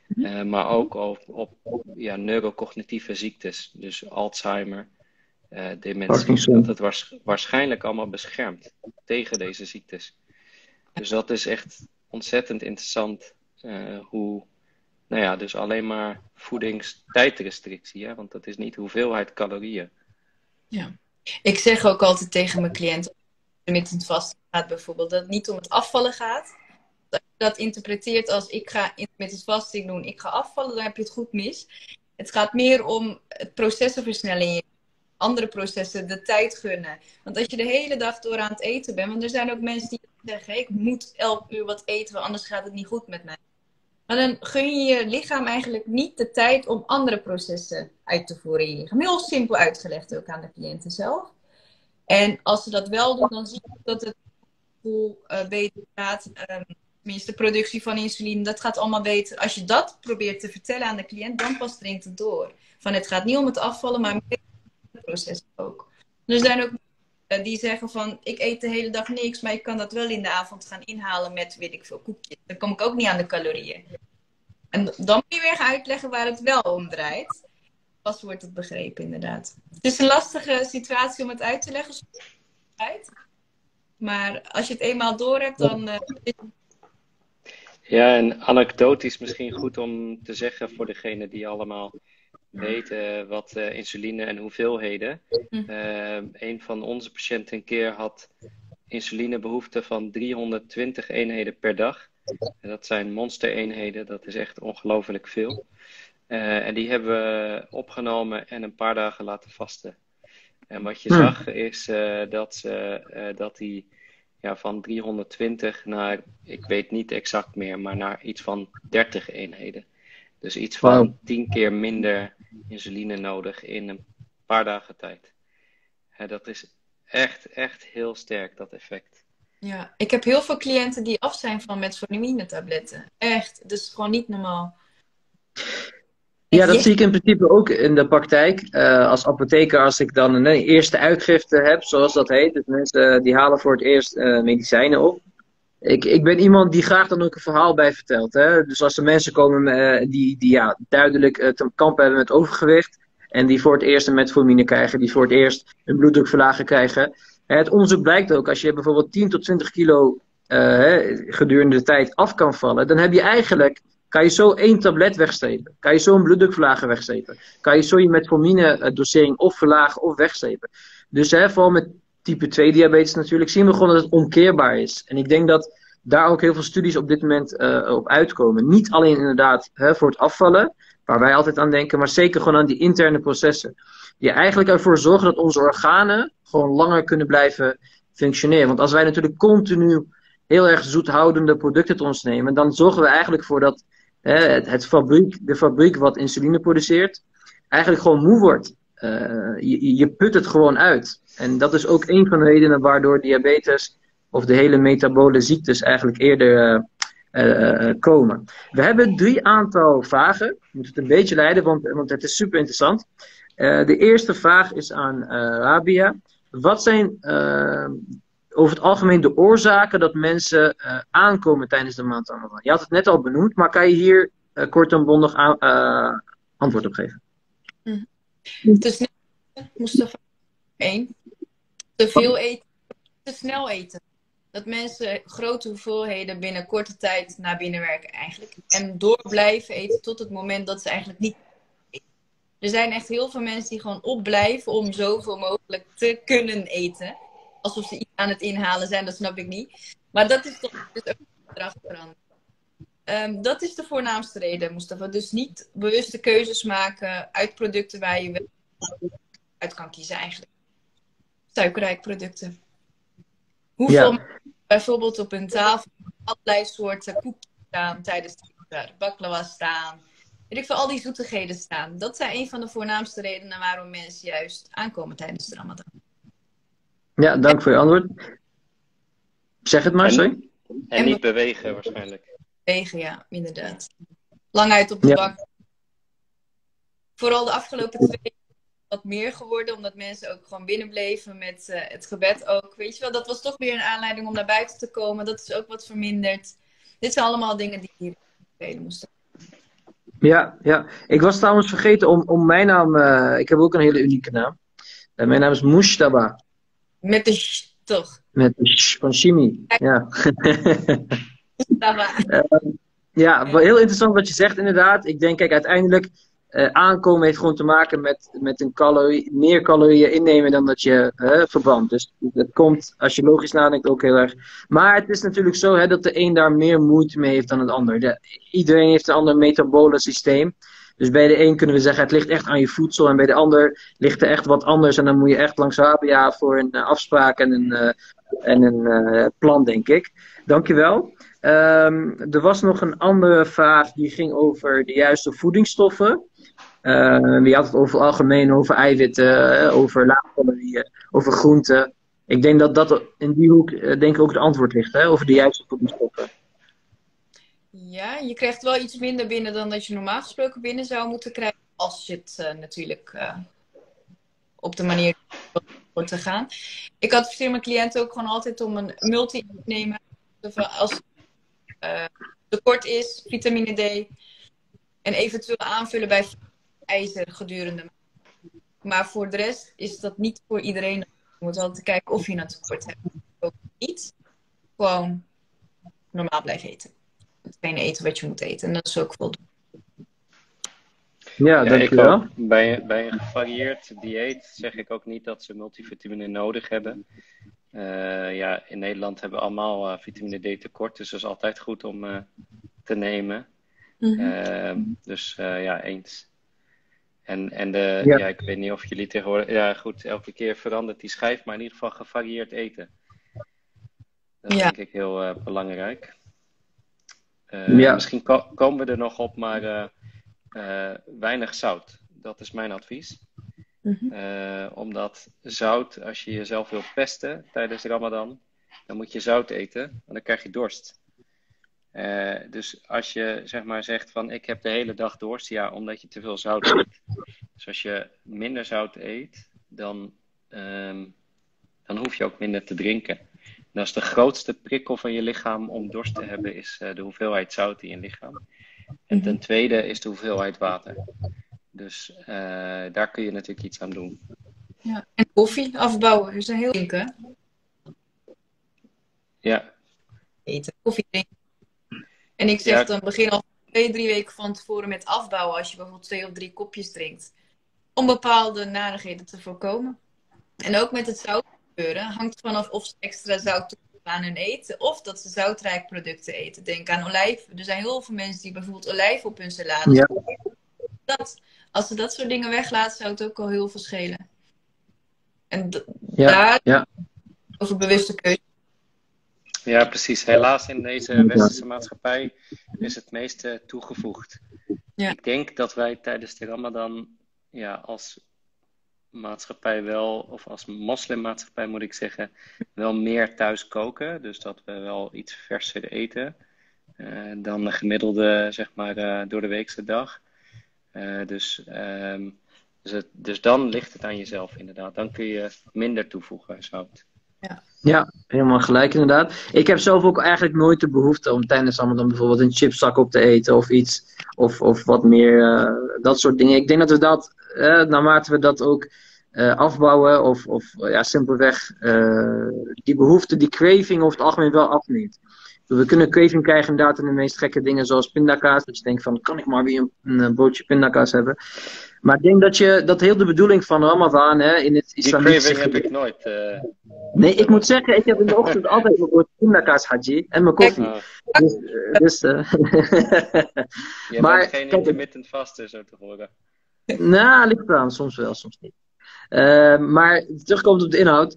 Uh, maar ook op, op, ja, neurocognitieve ziektes, dus Alzheimer, uh, dementie. Dat het was, waarschijnlijk allemaal beschermt tegen deze ziektes. Dus dat is echt ontzettend interessant uh, hoe, nou ja, dus alleen maar voedingstijdrestrictie, hè? want dat is niet hoeveelheid calorieën. Ja, ik zeg ook altijd tegen mijn cliënten, met het vast gaat bijvoorbeeld, dat het niet om het afvallen gaat, dat interpreteert als ik ga intermittent fasting doen, ik ga afvallen, dan heb je het goed mis. Het gaat meer om het processen versnellen andere processen de tijd gunnen. Want als je de hele dag door aan het eten bent, want er zijn ook mensen die zeggen: ik moet elk uur wat eten, anders gaat het niet goed met mij. Maar dan gun je je lichaam eigenlijk niet de tijd om andere processen uit te voeren in je lichaam. Heel simpel uitgelegd ook aan de cliënten zelf. En als ze dat wel doen, dan zie je dat het gevoel uh, beter gaat. Um, tenminste, de productie van insuline, dat gaat allemaal beter. Als je dat probeert te vertellen aan de cliënt, dan pas dringt het door. Van het gaat niet om het afvallen, maar meer proces ook. Er zijn ook uh, die zeggen van, ik eet de hele dag niks, maar ik kan dat wel in de avond gaan inhalen met, weet ik veel, koekjes. Dan kom ik ook niet aan de calorieën. En dan moet je weer gaan uitleggen waar het wel om draait. Pas wordt het begrepen, inderdaad. Het is een lastige situatie om het uit te leggen. Maar als je het eenmaal door hebt, dan. Uh, ja, en anekdotisch misschien goed om te zeggen voor degene die allemaal weten wat uh, insuline en hoeveelheden. Uh, een van onze patiënten een keer had insulinebehoefte van 320 eenheden per dag. En dat zijn monstereenheden, dat is echt ongelooflijk veel. Uh, en die hebben we opgenomen en een paar dagen laten vasten. En wat je hm. zag is dat, ze, dat die ja, van 320 naar, ik weet niet exact meer, maar naar iets van 30 eenheden. Dus iets van wow. 10 keer minder insuline nodig in een paar dagen tijd. dat is echt, echt heel sterk, dat effect. Ja, ik heb heel veel cliënten die af zijn van metformine tabletten. Echt, dus gewoon niet normaal. Ja, dat zie ik in principe ook in de praktijk. Uh, als apotheker, als ik dan een eerste uitgifte heb, zoals dat heet. Dus mensen die halen voor het eerst uh, medicijnen op ik, ik ben iemand die graag dan ook een verhaal bij vertelt. Hè? Dus als er mensen komen uh, die, die ja, duidelijk te kampen hebben met overgewicht. En die voor het eerst een metformine krijgen, die voor het eerst een bloeddrukverlager krijgen. Het onderzoek blijkt ook, als je bijvoorbeeld 10 tot 20 kilo gedurende de tijd af kan vallen, dan heb je eigenlijk, kan je zo één tablet wegstrepen. Kan je zo een bloeddrukverlager wegstrepen. Kan je zo je metformine dosering of verlagen of wegstrepen. Dus hè, vooral met type 2 diabetes natuurlijk, zien we gewoon dat het omkeerbaar is. En ik denk dat daar ook heel veel studies op dit moment uh, op uitkomen. Niet alleen inderdaad hè, voor het afvallen, waar wij altijd aan denken, maar zeker gewoon aan die interne processen. Die eigenlijk ervoor zorgen dat onze organen gewoon langer kunnen blijven functioneren. Want als wij natuurlijk continu heel erg zoethoudende producten tot ons nemen, dan zorgen we eigenlijk voor dat het, fabriek, de fabriek wat insuline produceert, eigenlijk gewoon moe wordt. Uh, je, je put het gewoon uit. En dat is ook een van de redenen waardoor diabetes of de hele metabole ziektes eigenlijk eerder uh, uh, komen. We hebben drie aantal vragen. We moeten het een beetje leiden, want, want het is super interessant. de eerste vraag is aan Rabia. Wat zijn over het algemeen de oorzaken dat mensen aankomen tijdens de maand Ramadan? Je had het net al benoemd, maar kan je hier kort en bondig aan, antwoord op geven? Hm. Het is net, Mustafa, één. Te veel eten, te snel eten. Dat mensen grote hoeveelheden binnen korte tijd naar binnen werken eigenlijk. En door blijven eten tot het moment dat ze eigenlijk niet. Er zijn echt heel veel mensen die gewoon opblijven om zoveel mogelijk te kunnen eten. Alsof ze iets aan het inhalen zijn, dat snap ik niet. Maar dat is toch dus ook gedrag veranderen. Um, dat is de voornaamste reden, Mustafa. Dus niet bewuste keuzes maken uit producten waar je wel uit kan kiezen eigenlijk. Suikerrijk producten. Hoeveel ja. bijvoorbeeld op een tafel allerlei soorten koekjes staan tijdens de baklava staan. weet ik veel, al die zoetigheden staan. Dat zijn een van de voornaamste redenen waarom mensen juist aankomen tijdens de Ramadan. Ja, dank voor je antwoord. Zeg het maar, En- sorry. En niet bewegen waarschijnlijk. Wegen, ja, inderdaad. Lang uit op de Ja. bank. Vooral de afgelopen twee jaar wat meer geworden, omdat mensen ook gewoon binnenbleven met eh, het gebed ook. Weet je wel, dat was toch weer een aanleiding om naar buiten te komen. Dat is ook wat verminderd. Dit zijn allemaal dingen die hier spelen moesten. Ja, ja. Ik was trouwens vergeten om, om mijn naam. eh, ik heb ook een hele unieke naam. Eh, mijn naam is Mushtaba. Met de sh, toch. Met de sh van Shimi. Ja. Waar. ja, wel heel interessant wat je zegt, inderdaad. Ik denk, kijk, uiteindelijk. eh, aankomen heeft gewoon te maken met, met een calorie, meer calorieën innemen dan dat je eh, verbrandt. Dus dat komt, als je logisch nadenkt, ook heel erg. Maar het is natuurlijk zo hè, dat de een daar meer moeite mee heeft dan het ander. De, iedereen heeft een ander metabole systeem. Dus bij de een kunnen we zeggen, het ligt echt aan je voedsel. En bij de ander ligt er echt wat anders. En dan moet je echt langs Rabia voor een eh, afspraak en een, eh, en een eh, plan, denk ik. Dankjewel. Ehm er was nog een andere vraag die ging over de juiste voedingsstoffen. Uh, had het over algemeen, over eiwitten, over laagcalorieën, over groenten. Ik denk dat dat in die hoek denk ik ook het antwoord ligt, hè, over de juiste voedingsstoffen. Ja, je krijgt wel iets minder binnen dan dat je normaal gesproken binnen zou moeten krijgen. Als je het eh, natuurlijk eh, op de manier wordt te gaan. Ik adviseer mijn cliënten ook gewoon altijd om een multi te nemen. Als eh tekort is, vitamine D. En eventueel aanvullen bij ijzer gedurende. Maar voor de rest is dat niet voor iedereen. Je moet altijd kijken of je een tekort hebt. Ook niet. Gewoon normaal blijven eten. Hetgene eten wat je moet eten. En dat is ook voldoende. Ja, Ja, dankjewel. Bij, bij een gevarieerd dieet zeg ik ook niet dat ze multivitamine nodig hebben. Eh, ja, in Nederland hebben we allemaal eh, vitamine D tekort, dus dat is altijd goed om eh, te nemen. Eh, dus eh, ja, eens. En, en de, Ja. ja. ik weet niet of jullie tegenwoordig, ja goed, elke keer verandert die schijf, maar in ieder geval gevarieerd eten. Dat is Ja. denk ik heel eh, belangrijk. Eh, Ja. Misschien ko- komen we er nog op, maar eh, eh, weinig zout. Dat is mijn advies. Mhm. Eh, omdat zout, als je jezelf wilt pesten tijdens de Ramadan, dan moet je zout eten, want dan krijg je dorst. Eh, dus als je zeg maar zegt van ik heb de hele dag dorst, ja, omdat je te veel zout eet. Dus als je minder zout eet, dan, ehm, dan hoef je ook minder te drinken. Is de grootste prikkel van je lichaam om dorst te hebben, is eh, de hoeveelheid zout in je lichaam. En ten tweede is de hoeveelheid water. Dus eh, daar kun je natuurlijk iets aan doen. Ja. En koffie afbouwen is een heel drinken. Ja, Eten, koffie drinken. En ik zeg Ja. dan begin al twee, drie weken van tevoren met afbouwen als je bijvoorbeeld twee of drie kopjes drinkt. Om bepaalde narigheden te voorkomen. En ook met het zout gebeuren hangt vanaf of ze extra zout toevoegen aan hun eten of dat ze zoutrijk producten eten. Denk aan olijven. Er zijn heel veel mensen die bijvoorbeeld olijven op hun salade Ja. dat, als ze dat soort dingen weglaten, zou het ook al heel veel schelen. En Ja, daar ja. over bewuste keuze. ja, precies. Helaas in deze westerse maatschappij is het meeste toegevoegd. Ja. Ik denk dat wij tijdens de Ramadan ja, als maatschappij wel, of als moslimmaatschappij moet ik zeggen, wel meer thuis koken. Dus dat we wel iets verser eten eh, dan de gemiddelde, zeg maar, eh, door de weekse dag. Eh, dus, ehm, dus, het- dus dan ligt het aan jezelf inderdaad. Dan kun je minder toevoegen zout. Ja, helemaal gelijk inderdaad. Ik heb zelf ook eigenlijk nooit de behoefte om tijdens Ramadan bijvoorbeeld een chipszak op te eten of iets. Of, of wat meer, eh, dat soort dingen. Ik denk dat we dat, eh, naarmate we dat ook eh, afbouwen of, of ja, simpelweg die behoefte, die craving over het algemeen wel afneemt. We kunnen craving krijgen inderdaad in de meest gekke dingen zoals pindakaas. Dat je denkt van, kan ik maar weer een, een broodje pindakaas hebben. Maar ik denk dat je, dat heel de bedoeling van Ramadan hè, in het Die islamitische craving heb ik nooit. eh, Nee, ik moet zeggen, ik heb in de ochtend altijd mijn brood pindakaas haji en mijn koffie. Dus, dus eh, je Maar, bent geen intermittent vaster, zo te horen. nou, ligt eraan, soms wel, soms niet. Maar terugkomend op de inhoud.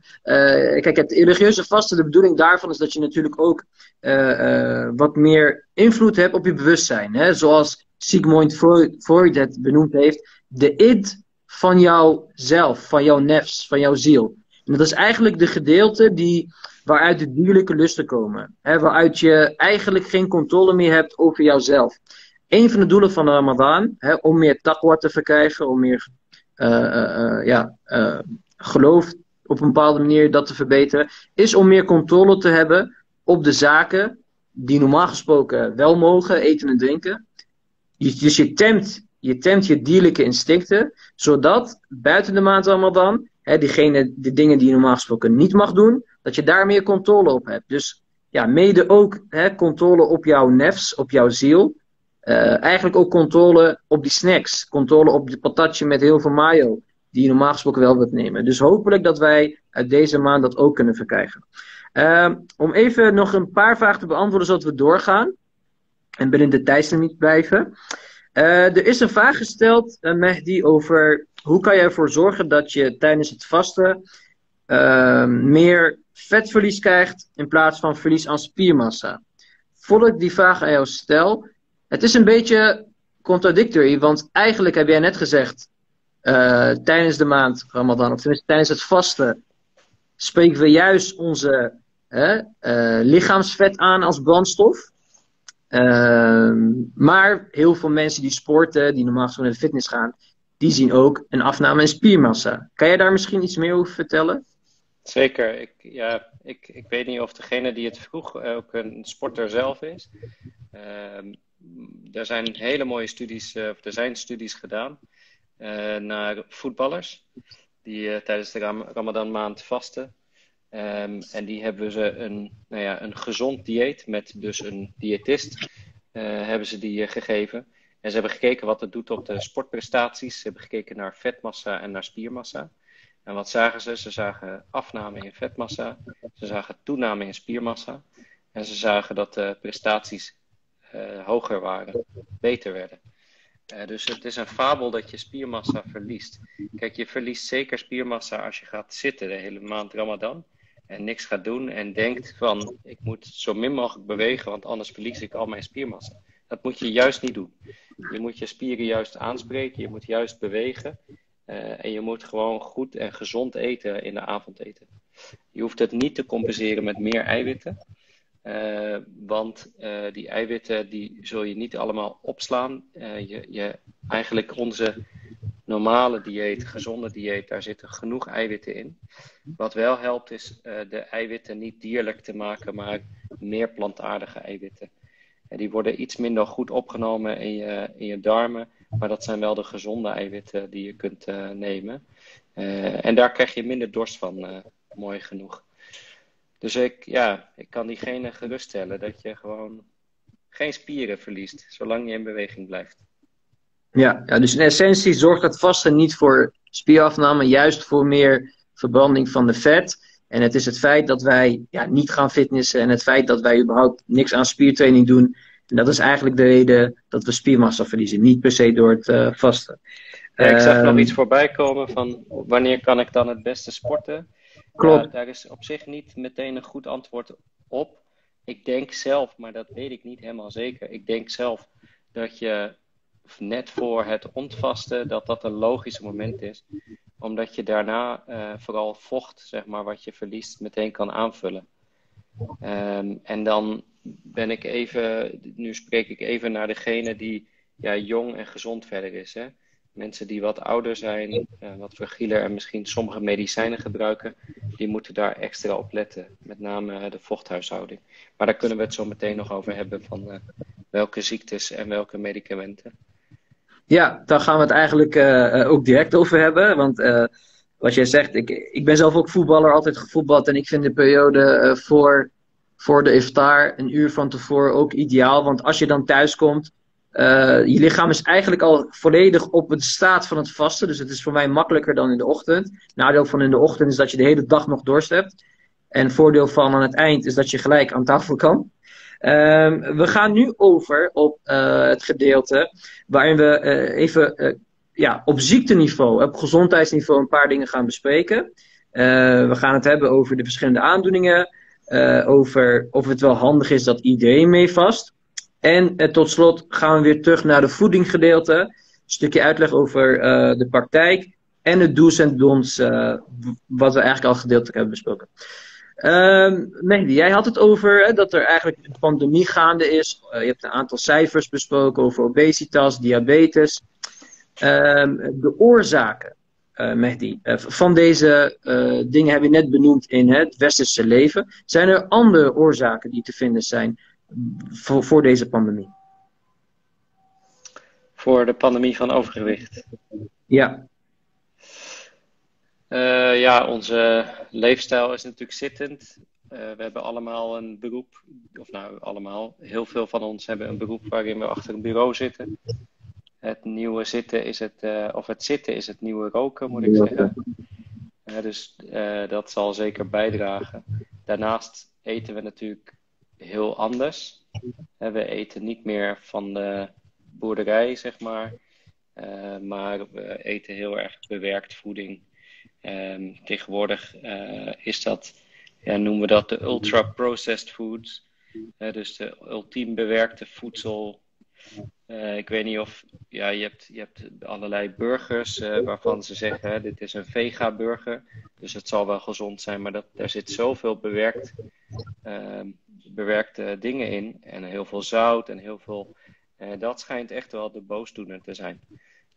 kijk, het religieuze vasten, de bedoeling daarvan is dat je natuurlijk ook wat meer invloed hebt op je bewustzijn. Hè? Zoals Sigmund Freud, het benoemd heeft. De id van jouzelf, van jouw nefs, van jouw ziel. En dat is eigenlijk de gedeelte die, waaruit de dierlijke lusten komen. Hè, waaruit je eigenlijk geen controle meer hebt over jouzelf. Een van de doelen van de Ramadan, hè, om meer taqwa te verkrijgen, om meer ja, geloof op een bepaalde manier dat te verbeteren, is om meer controle te hebben op de zaken die normaal gesproken wel mogen, eten en drinken. Dus je temt je temt je dierlijke instincten, zodat buiten de maand Ramadan, hè, diegene, de dingen die normaal gesproken niet mag doen, dat je daar meer controle op hebt. Dus ja, mede ook hè, controle op jouw nefs, op jouw ziel. Uh, eigenlijk ook controle op die snacks. Controle op de patatje met heel veel mayo. Die je normaal gesproken wel wilt nemen. Dus hopelijk dat wij uit deze maand dat ook kunnen verkrijgen. Uh, om even nog een paar vragen te beantwoorden zodat we doorgaan. En binnen de tijdslimiet blijven. Uh, er is een vraag gesteld, uh, Mehdi, over hoe kan je ervoor zorgen dat je tijdens het vasten uh, meer vetverlies krijgt in plaats van verlies aan spiermassa. Voordat ik die vraag aan jou stel, het is een beetje contradictory, want eigenlijk heb jij net gezegd, tijdens de maand Ramadan, of tenminste tijdens het vasten, spreken we juist onze lichaamsvet aan als brandstof. Ehm, maar heel veel mensen die sporten, die normaal gesproken naar de fitness gaan, die zien ook een afname in spiermassa. Kan jij daar misschien iets meer over vertellen? Zeker. Ik, ja, ik, ik weet niet of degene die het vroeg ook een sporter zelf is. Uh, er zijn hele mooie studies, uh, of er zijn studies gedaan uh, naar voetballers die uh, tijdens de Ramadan maand vasten. Um, en die hebben ze een, nou ja, een gezond dieet met dus een diëtist hebben ze die gegeven. En ze hebben gekeken wat het doet op de sportprestaties. Ze hebben gekeken naar vetmassa en naar spiermassa. En wat zagen ze? Ze zagen afname in vetmassa. Ze zagen toename in spiermassa. En ze zagen dat de prestaties hoger waren, beter werden. dus het is een fabel dat je spiermassa verliest. Kijk, je verliest zeker spiermassa als je gaat zitten de hele maand Ramadan en niks gaat doen en denkt van ik moet zo min mogelijk bewegen, want anders verlies ik al mijn spiermassa. Dat moet je juist niet doen. Je moet je spieren juist aanspreken, je moet juist bewegen uh, en je moet gewoon goed en gezond eten in de avondeten. Je hoeft het niet te compenseren met meer eiwitten, uh, want uh, die eiwitten die zul je niet allemaal opslaan. je, je, eigenlijk onze normale dieet, gezonde dieet, daar zitten genoeg eiwitten in. Wat wel helpt is de eiwitten niet dierlijk te maken, maar meer plantaardige eiwitten. En die worden iets minder goed opgenomen in je, in je darmen, maar dat zijn wel de gezonde eiwitten die je kunt nemen. En daar krijg je minder dorst van, mooi genoeg. Dus ik, ja, ik kan diegene geruststellen dat je gewoon geen spieren verliest, zolang je in beweging blijft. Ja, ja, dus in essentie zorgt dat vasten niet voor spierafname, juist voor meer verbranding van de vet. En het is het feit dat wij ja, niet gaan fitnessen en het feit dat wij überhaupt niks aan spiertraining doen. En dat is eigenlijk de reden dat we spiermassa verliezen, niet per se door het uh, vasten. Ja, ik zag um, nog iets voorbij komen van wanneer kan ik dan het beste sporten? Klopt. Daar is op zich niet meteen een goed antwoord op. Ik denk zelf, maar dat weet ik niet helemaal zeker. Ik denk zelf dat je net voor het ontvasten, dat dat een logisch moment is. Omdat je daarna uh, vooral vocht, zeg maar, wat je verliest, meteen kan aanvullen. Um, en dan ben ik even, nu spreek ik even naar degene die ja, jong en gezond verder is. Hè? Mensen die wat ouder zijn, uh, wat fragieler en misschien sommige medicijnen gebruiken, die moeten daar extra op letten. Met name uh, de vochthuishouding. Maar daar kunnen we het zo meteen nog over hebben van uh, welke ziektes en welke medicamenten. Ja, daar gaan we het eigenlijk ook direct over hebben. Want wat jij zegt, ik, ik ben zelf ook voetballer, altijd gevoetbald. En ik vind de periode voor, voor de iftar, een uur van tevoren, ook ideaal. Want als je dan thuis komt, je lichaam is eigenlijk al volledig op het staat van het vasten. Dus het is voor mij makkelijker dan in de ochtend. Nadeel van in de ochtend is dat je de hele dag nog dorst hebt. En voordeel van aan het eind is dat je gelijk aan tafel kan. Um, we gaan nu over op uh, het gedeelte waarin we uh, even ja, op ziekteniveau, op gezondheidsniveau een paar dingen gaan bespreken. we gaan het hebben over de verschillende aandoeningen, over of het wel handig is dat iedereen mee vast. En tot slot gaan we weer terug naar de voedinggedeelte. Een stukje uitleg over de praktijk en het do's en don'ts, wat we eigenlijk al gedeeltelijk hebben besproken. Um, Mehdi, jij had het over hè, dat er eigenlijk een pandemie gaande is. Je hebt een aantal cijfers besproken over obesitas, diabetes. Um, de oorzaken, Mehdi, van deze dingen heb je net benoemd in het westerse leven. Zijn er andere oorzaken die te vinden zijn voor, voor deze pandemie? Voor de pandemie van overgewicht? Ja. Uh, ja, onze leefstijl is natuurlijk zittend. Uh, we hebben allemaal een beroep, of nou allemaal, heel veel van ons hebben een beroep waarin we achter een bureau zitten. Het nieuwe zitten is het, uh, of het zitten is het nieuwe roken, moet ik zeggen. dus dat zal zeker bijdragen. Daarnaast eten we natuurlijk heel anders. we eten niet meer van de boerderij, zeg maar. maar we eten heel erg bewerkt voeding. Um, tegenwoordig uh, is dat, ja, noemen we dat de ultra-processed foods. Dus de ultiem bewerkte voedsel. Uh, ik weet niet of, ja, je hebt, je hebt allerlei burgers waarvan ze zeggen, dit is een vega-burger. Dus het zal wel gezond zijn, maar dat, daar zit zoveel bewerkt, ehm, bewerkte dingen in. En heel veel zout en heel veel, dat schijnt echt wel de boosdoener te zijn.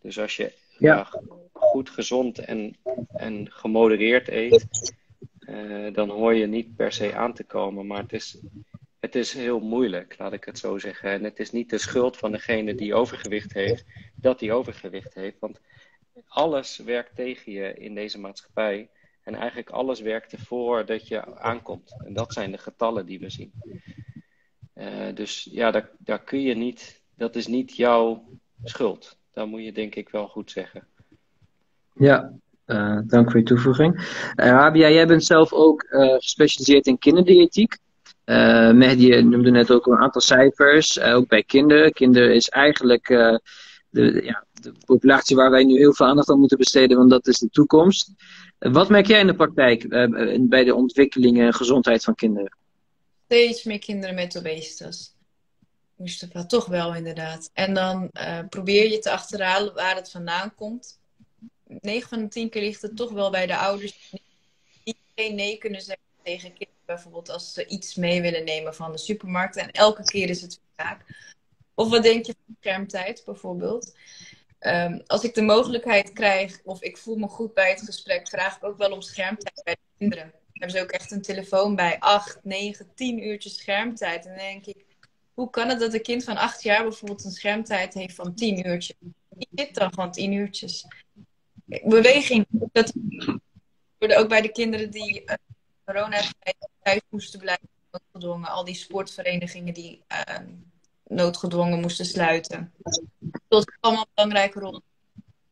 Dus als je ja. goed gezond en, en gemodereerd eet, dan hoor je niet per se aan te komen. Maar het is, het is heel moeilijk, laat ik het zo zeggen. En het is niet de schuld van degene die overgewicht heeft, dat hij overgewicht heeft. Want alles werkt tegen je in deze maatschappij. En eigenlijk alles werkt ervoor dat je aankomt. En dat zijn de getallen die we zien. Uh, dus ja, daar, daar kun je niet, dat is niet jouw schuld. Dat moet je denk ik wel goed zeggen. Ja, uh, dank voor je toevoeging. Uh, Rabia, jij bent zelf ook gespecialiseerd in kinderdiëtiek. Uh, Mehdi noemde net ook een aantal cijfers, ook bij kinderen. Kinderen is eigenlijk de, ja, de populatie waar wij nu heel veel aandacht aan moeten besteden, want dat is de toekomst. wat merk jij in de praktijk bij de ontwikkeling en gezondheid van kinderen? Steeds meer kinderen met obesitas. Toch wel inderdaad. En dan probeer je te achterhalen waar het vandaan komt. 9 van de 10 keer ligt het toch wel bij de ouders die geen nee kunnen zeggen tegen kinderen. Bijvoorbeeld als ze iets mee willen nemen van de supermarkt. En elke keer is het vaak. Of wat denk je van schermtijd bijvoorbeeld? Um, als ik de mogelijkheid krijg of ik voel me goed bij het gesprek, vraag ik ook wel om schermtijd bij de kinderen. Hebben ze ook echt een telefoon bij 8, 9, 10 uurtjes schermtijd. En dan denk ik, hoe kan het dat een kind van acht jaar bijvoorbeeld een schermtijd heeft van tien uurtjes? Die zit dan gewoon tien uurtjes. Beweging, dat worden ook bij de kinderen die uh, corona thuis moesten blijven, noodgedwongen. Al die sportverenigingen die uh, noodgedwongen moesten sluiten. Dat is allemaal een belangrijke rol.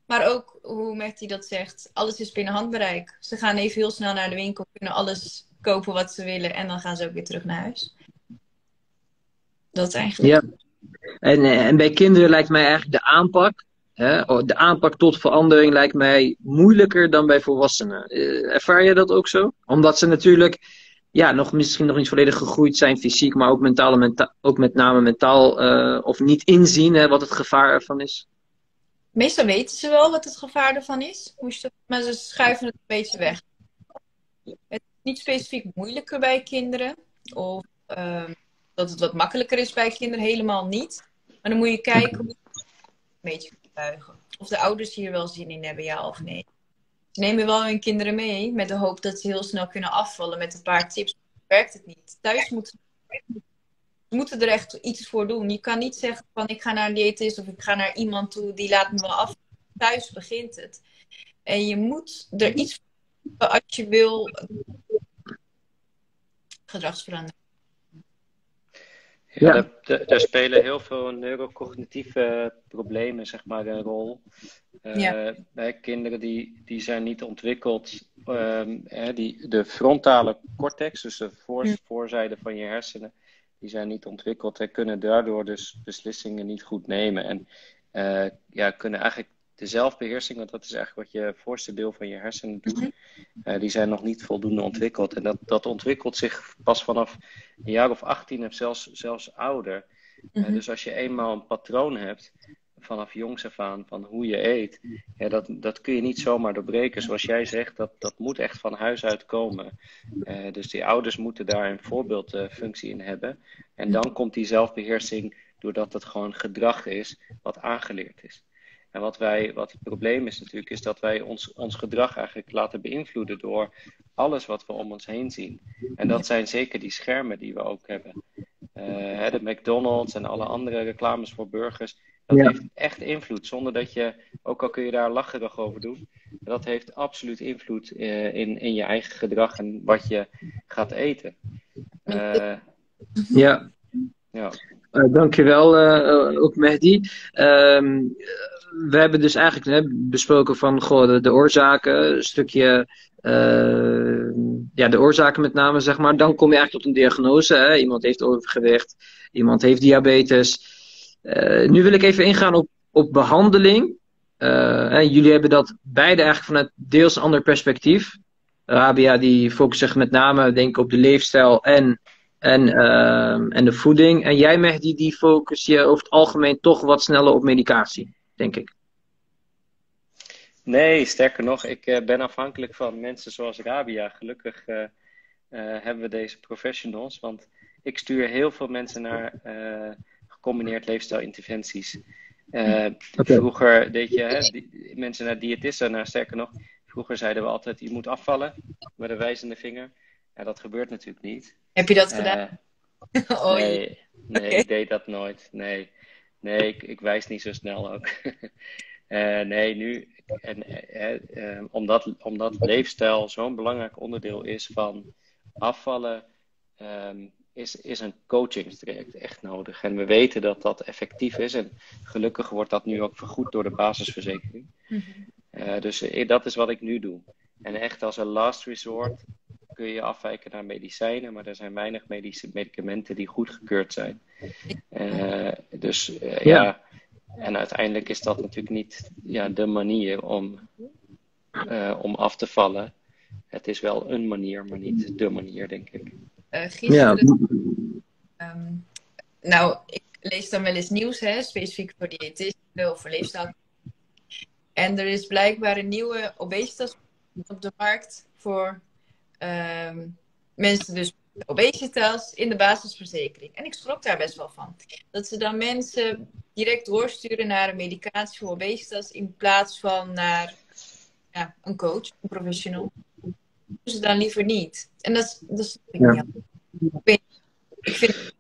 Maar ook, hoe Mehdi dat zegt, alles is binnen handbereik. Ze gaan even heel snel naar de winkel, kunnen alles kopen wat ze willen en dan gaan ze ook weer terug naar huis. Dat eigenlijk. Ja. En, eh, en bij kinderen lijkt mij eigenlijk de aanpak, hè, oh, de aanpak tot verandering lijkt mij moeilijker dan bij volwassenen. Uh, ervaar je dat ook zo? Omdat ze natuurlijk ja, nog, misschien nog niet volledig gegroeid zijn fysiek, maar ook, mentaal, menta ook met name mentaal uh, of niet inzien hè, wat het gevaar ervan is. Meestal weten ze wel wat het gevaar ervan is, maar ze schuiven het een beetje weg. Het is niet specifiek moeilijker bij kinderen. Of uh, dat het wat makkelijker is bij kinderen, helemaal niet. Maar dan moet je kijken hoe een beetje buigen. Of de ouders hier wel zin in hebben, ja of nee. Nemen wel hun kinderen mee met de hoop dat ze heel snel kunnen afvallen met een paar tips. Werkt het niet. Thuis moeten ze moeten er echt iets voor doen. Je kan niet zeggen van ik ga naar een diëtist of ik ga naar iemand toe die laat me wel af. Thuis begint het. En je moet er iets voor als je wil gedragsverandering. Ja, Daar, spelen heel veel neurocognitieve problemen zeg maar, een rol. Uh, bij kinderen die, die zijn niet ontwikkeld, um, hè, die, de frontale cortex, dus de voor, voorzijde van je hersenen, die zijn niet ontwikkeld en kunnen daardoor dus beslissingen niet goed nemen. En uh, ja, kunnen eigenlijk, de zelfbeheersing, want dat is eigenlijk wat je voorste deel van je hersenen doet, Mhm. eh, die zijn nog niet voldoende ontwikkeld. En dat, dat ontwikkelt zich pas vanaf een jaar of 18 of zelfs, zelfs ouder. Eh, Mhm. dus als je eenmaal een patroon hebt, vanaf jongs af aan, van hoe je eet, ja, dat, dat kun je niet zomaar doorbreken. Zoals jij zegt, dat, dat moet echt van huis uit komen. Eh, dus die ouders moeten daar een voorbeeldfunctie in hebben. En dan komt die zelfbeheersing doordat het gewoon gedrag is wat aangeleerd is. En wat, wij, wat het probleem is natuurlijk, is dat wij ons, ons gedrag eigenlijk laten beïnvloeden door alles wat we om ons heen zien. En dat zijn zeker die schermen die we ook hebben. Hè, de McDonald's en alle andere reclames voor burgers. Dat Ja. heeft echt invloed, zonder dat je, ook al kun je daar lacherig over doen, dat heeft absoluut invloed eh, in, in je eigen gedrag en wat je gaat eten. Eh, Ja, ja. Uh, dankjewel, uh, ook Mehdi. Ehm, we hebben dus eigenlijk hè, besproken van goh, de, oorzaken, een stukje, uh, ja, de oorzaken met name, zeg maar. Dan kom je eigenlijk tot een diagnose. Hè? Iemand heeft overgewicht, iemand heeft diabetes. Uh, nu wil ik even ingaan op, op behandeling. Hè, jullie hebben dat beide eigenlijk vanuit deels een ander perspectief. Rabia die focust zich met name denk ik op de leefstijl en en, en de voeding. En jij, Mehdi, die focus je over het algemeen toch wat sneller op medicatie, denk ik. Nee, sterker nog, ik uh, ben afhankelijk van mensen zoals Rabia. Gelukkig uh, hebben we deze professionals, want ik stuur heel veel mensen naar gecombineerd leefstijlinterventies. Okay. Vroeger deed je hè, die, mensen naar diëtisten, naar sterker nog, vroeger zeiden we altijd: je moet afvallen met een wijzende vinger. Ja, dat gebeurt natuurlijk niet. Heb je dat gedaan? Oh, nee, nee okay. ik deed dat nooit. Nee, nee ik, ik wijs niet zo snel ook. uh, nee, nu, en, uh, omdat, omdat leefstijl zo'n belangrijk onderdeel is van afvallen, um, is, is een coachingstraject echt nodig. En we weten dat dat effectief is. En gelukkig wordt dat nu ook vergoed door de basisverzekering. Mm -hmm. dus dat is wat ik nu doe. En echt als een last resort kun je afwijken naar medicijnen, maar er zijn weinig medische medicamenten die goedgekeurd zijn. Uh, dus uh, ja. ja. en uiteindelijk is dat natuurlijk niet ja, de manier om, uh, om af te vallen. Het is wel een manier, maar niet de manier, denk ik. gisteren, ja. um, nou, ik lees dan wel eens nieuws, hè, specifiek voor diëtisten of voor leefstijl. En er is blijkbaar een nieuwe obesitas op de markt voor Um, mensen dus obesitas in de basisverzekering. En ik schrok daar best wel van. Dat ze dan mensen direct doorsturen naar een medicatie voor obesitas in plaats van naar ja, een coach, een professional. Doen ze dan liever niet. En dat is, dat is ja. ik vind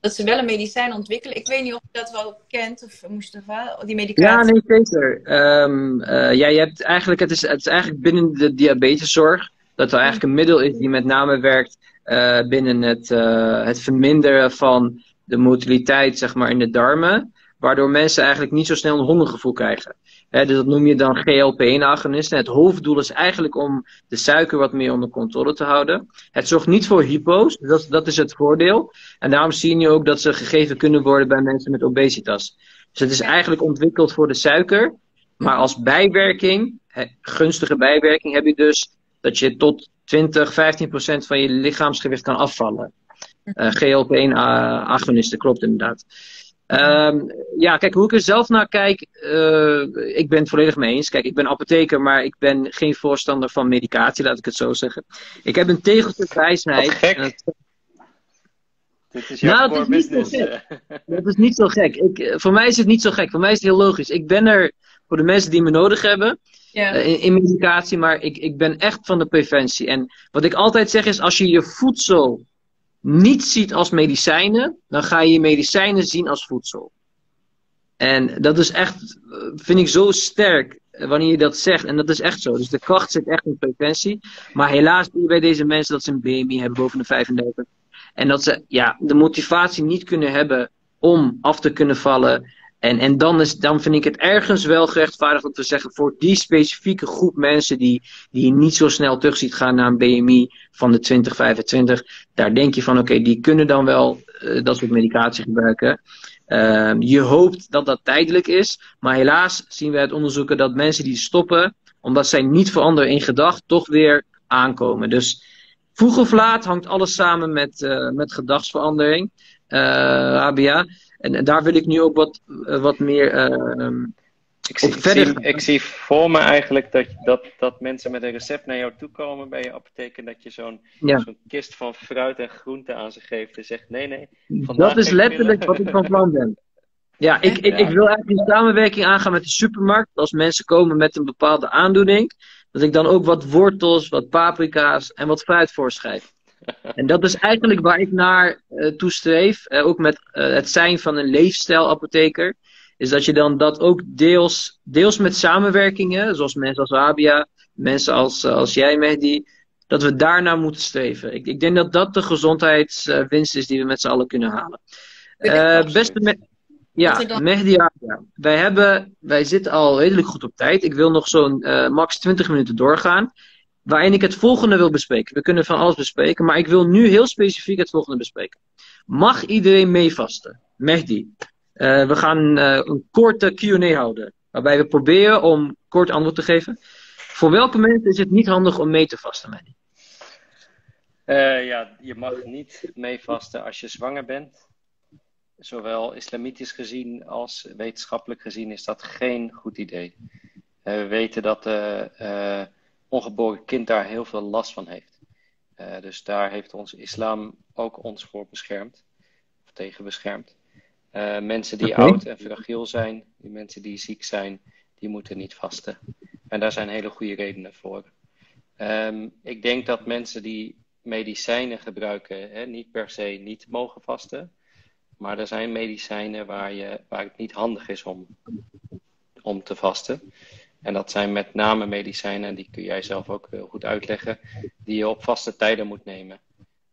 dat ze wel een medicijn ontwikkelen. Ik weet niet of je dat wel kent, of Mustafa, die medicatie. Ja, nee, zeker. Um, uh, ja, je hebt eigenlijk, het, is, het is eigenlijk binnen de diabeteszorg dat er eigenlijk een middel is die met name werkt uh, binnen het, uh, het verminderen van de motiliteit zeg maar, in de darmen. Waardoor mensen eigenlijk niet zo snel een hongergevoel krijgen. Dus dat noem je dan GLP-1-agonisten. Het hoofddoel is eigenlijk om de suiker wat meer onder controle te houden. Het zorgt niet voor hypo's, dat, dat is het voordeel. En daarom zie je ook dat ze gegeven kunnen worden bij mensen met obesitas. Dus het is eigenlijk ontwikkeld voor de suiker. Maar als bijwerking, gunstige bijwerking, heb je dus dat je tot 20, 15 procent van je lichaamsgewicht kan afvallen. Uh, GLP-1-agonisten, klopt inderdaad. Um, ja, kijk, hoe ik er zelf naar kijk, uh, ik ben het volledig mee eens. Kijk, ik ben apotheker, maar ik ben geen voorstander van medicatie, laat ik het zo zeggen. Ik heb een tegeltje wijsheid. Gek. Het... Dit is jouw nou, core business. dat is niet zo gek. Ik, voor mij is het niet zo gek. Voor mij is het heel logisch. Ik ben er voor de mensen die me nodig hebben. Uh, in, in, medicatie, maar ik, ik ben echt van de preventie. En wat ik altijd zeg is, als je je voedsel niet ziet als medicijnen, dan ga je je medicijnen zien als voedsel. En dat is echt, vind ik zo sterk wanneer je dat zegt. En dat is echt zo. Dus de kracht zit echt in preventie. Maar helaas zie je bij deze mensen dat ze een BMI hebben boven de 35. En dat ze ja, de motivatie niet kunnen hebben om af te kunnen vallen. En, en dan, is, dan vind ik het ergens wel gerechtvaardigd om te zeggen voor die specifieke groep mensen die, die je niet zo snel terug ziet gaan naar een BMI van de 2025. Daar denk je van oké, die kunnen dan wel uh, dat soort medicatie gebruiken. Ehm, je hoopt dat dat tijdelijk is, maar helaas zien we uit onderzoeken dat mensen die stoppen, omdat zij niet veranderen in gedacht, toch weer aankomen. Dus vroeg of laat hangt alles samen met, uh, met gedachtsverandering, uh, Rabia. En, en, daar wil ik nu ook wat, wat meer ehm, ik zie, zie, ik zie voor me eigenlijk dat, dat, dat mensen met een recept naar jou toe komen bij je apotheek en dat je zo'n zo'n kist van fruit en groenten aan ze geeft en zegt nee, nee. Dat is letterlijk wat ik van plan ben. Ja, ik, ik, ik wil eigenlijk een samenwerking aangaan met de supermarkt. Als mensen komen met een bepaalde aandoening, dat ik dan ook wat wortels, wat paprika's en wat fruit voorschrijf. En dat is eigenlijk waar ik naar uh, toestreef. Uh, ook met uh, het zijn van een leefstijlapotheker is dat je dan dat ook deels, deels met samenwerkingen, zoals mensen als Rabia, mensen als, als jij, Mehdi, dat we daarnaar moeten streven. Ik, ik denk dat dat de gezondheidswinst is die we met z'n allen kunnen halen. Beste me ja, Mehdi, ja. Wij, hebben, wij zitten al redelijk goed op tijd. Ik wil nog zo'n max 20 minuten doorgaan. Waarin ik het volgende wil bespreken. We kunnen van alles bespreken, maar ik wil nu heel specifiek het volgende bespreken. Mag iedereen meevasten? Mehdi, uh, we gaan uh, een korte QA houden. Waarbij we proberen om kort antwoord te geven. Voor welke mensen is het niet handig om mee te vasten, Manny? Uh, ja, je mag niet meevasten als je zwanger bent. Zowel islamitisch gezien als wetenschappelijk gezien is dat geen goed idee. we weten dat het ongeboren kind daar heel veel last van heeft. dus daar heeft ons islam ook ons voor beschermd. Of tegen beschermd. Uh, mensen die oud en fragiel zijn, die mensen die ziek zijn, die moeten niet vasten. En daar zijn hele goede redenen voor. Um, ik denk dat mensen die medicijnen gebruiken, hè, niet per se niet mogen vasten. Maar er zijn medicijnen waar, je, waar het niet handig is om, om te vasten. En dat zijn met name medicijnen, die kun jij zelf ook heel goed uitleggen, die je op vaste tijden moet nemen.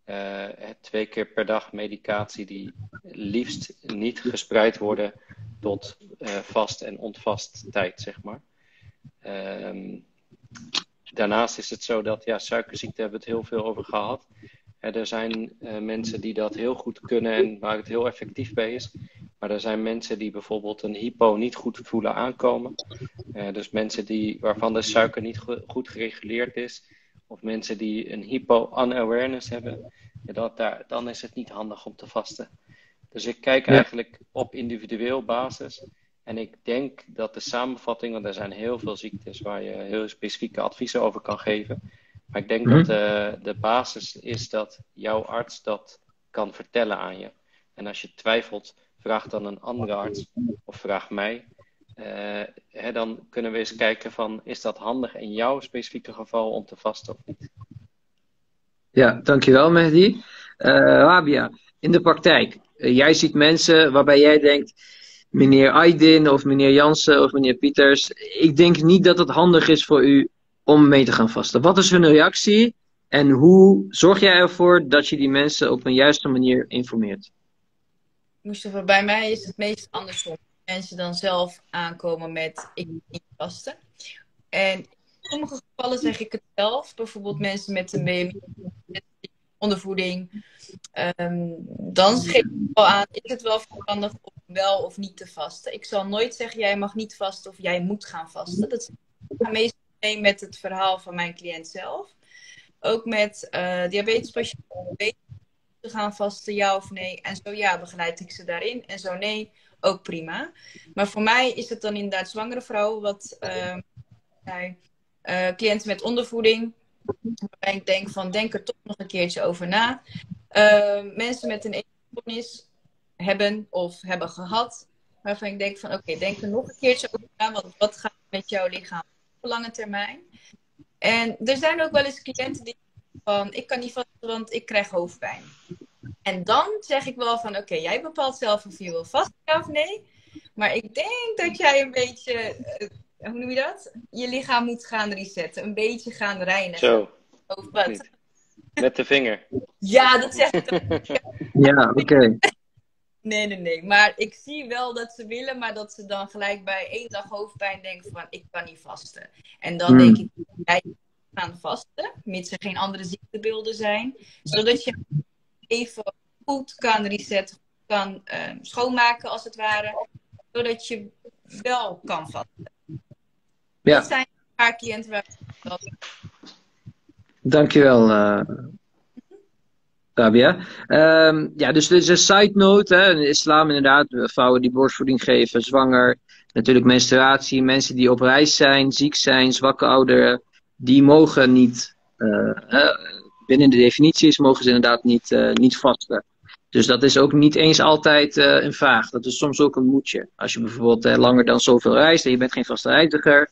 Uh, twee keer per dag medicatie die liefst niet gespreid worden tot uh, vast en ontvast tijd, zeg maar. Uh, daarnaast is het zo dat, ja, suikerziekte hebben we het heel veel over gehad. Er zijn uh, mensen die dat heel goed kunnen en waar het heel effectief bij is. Maar er zijn mensen die bijvoorbeeld een hypo niet goed voelen aankomen. dus mensen die, waarvan de suiker niet goed gereguleerd is of mensen die een hypo-unawareness hebben, ja, dat, daar, dan is het niet handig om te vasten. Dus ik kijk eigenlijk op individueel basis. En ik denk dat de samenvatting, want er zijn heel veel ziektes waar je heel specifieke adviezen over kan geven. Maar ik denk mhm. dat de, de basis is dat jouw arts dat kan vertellen aan je. En als je twijfelt, vraag dan een andere arts of vraag mij. Uh, hè, dan kunnen we eens kijken van, is dat handig in jouw specifieke geval om te vasten of niet? Ja, dankjewel Mehdi. Uh, Rabia, in de praktijk, uh, jij ziet mensen waarbij jij denkt, meneer Aydin of meneer Jansen of meneer Pieters, ik denk niet dat het handig is voor u om mee te gaan vasten. Wat is hun reactie en hoe zorg jij ervoor dat je die mensen op een juiste manier informeert? Bij mij is het meest andersom mensen dan zelf aankomen met ik niet vasten. En in sommige gevallen zeg ik het zelf. Bijvoorbeeld mensen met een BMI, ondervoeding. Um, dan geef ik wel aan, is het wel verstandig om wel of niet te vasten. Ik zal nooit zeggen, jij mag niet vasten of jij moet gaan vasten. Dat is meestal met het verhaal van mijn cliënt zelf. Ook met uh, diabetespatiënten te gaan vasten, ja of nee. En zo ja, begeleid ik ze daarin. En zo nee, ook prima. Maar voor mij is het dan inderdaad zwangere vrouwen, wat uh, cliënten met ondervoeding. Waarbij ik denk van, denk er toch nog een keertje over na. Uh, mensen met een eetstoornis hebben of hebben gehad. Waarvan ik denk van, oké, denk er nog een keertje over na. Want wat gaat met jouw lichaam lange termijn? En er zijn ook wel eens cliënten die van, ik kan niet vasten, want ik krijg hoofdpijn. En dan zeg ik wel van, oké, jij bepaalt zelf of je wil vast of nee. Maar ik denk dat jij een beetje, uh, hoe noem je dat? Je lichaam moet gaan resetten. Een beetje gaan reinigen. Zo. Of wat? Met de vinger. Ja, dat zeg ik Ja, oké. Nee, nee, nee. Maar ik zie wel dat ze willen, maar dat ze dan gelijk bij één dag hoofdpijn denken van, ik kan niet vasten. En dan hmm. denk ik, jij gaan vasten, mits er geen andere ziektebeelden zijn. Zodat je even goed kan resetten kan eh, schoonmaken als het ware. Zodat je wel kan vasten. Ja. Dat zijn een paar cliënten waar Dankjewel, uh, Rabia. Um, ja, dus dit is een side note. Hè. Islam inderdaad, vrouwen die borstvoeding geven, zwanger. Natuurlijk menstruatie, mensen die op reis zijn, ziek zijn, zwakke ouderen. Die mogen niet, uh, binnen de definities mogen ze inderdaad niet, uh, niet vasten. Dus dat is ook niet eens altijd een vraag. Dat is soms ook een moedje. Als je bijvoorbeeld langer dan zoveel reist en je bent geen vaste reiziger,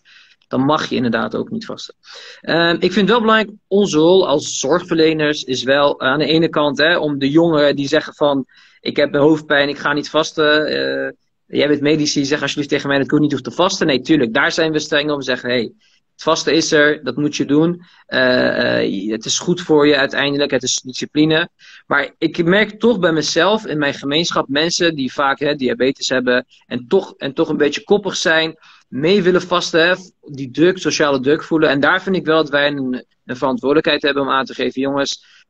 dan mag je inderdaad ook niet vasten. Uh, ik vind wel belangrijk, onze rol als zorgverleners is wel aan de ene kant hè, om de jongeren die zeggen van ik heb hoofdpijn, ik ga niet vasten. Uh, jij bent medici, zeg alsjeblieft tegen mij dat ik ook niet hoef te vasten. Nee, tuurlijk, daar zijn we streng om. Zeggen, hey, het vasten is er, dat moet je doen. Uh, uh, het is goed voor je uiteindelijk, het is discipline. Maar ik merk toch bij mezelf in mijn gemeenschap mensen die vaak hè, diabetes hebben en toch, en toch een beetje koppig zijn, mee willen vasten, die druk, sociale druk voelen. En daar vind ik wel dat wij een, een verantwoordelijkheid hebben om aan te geven, jongens,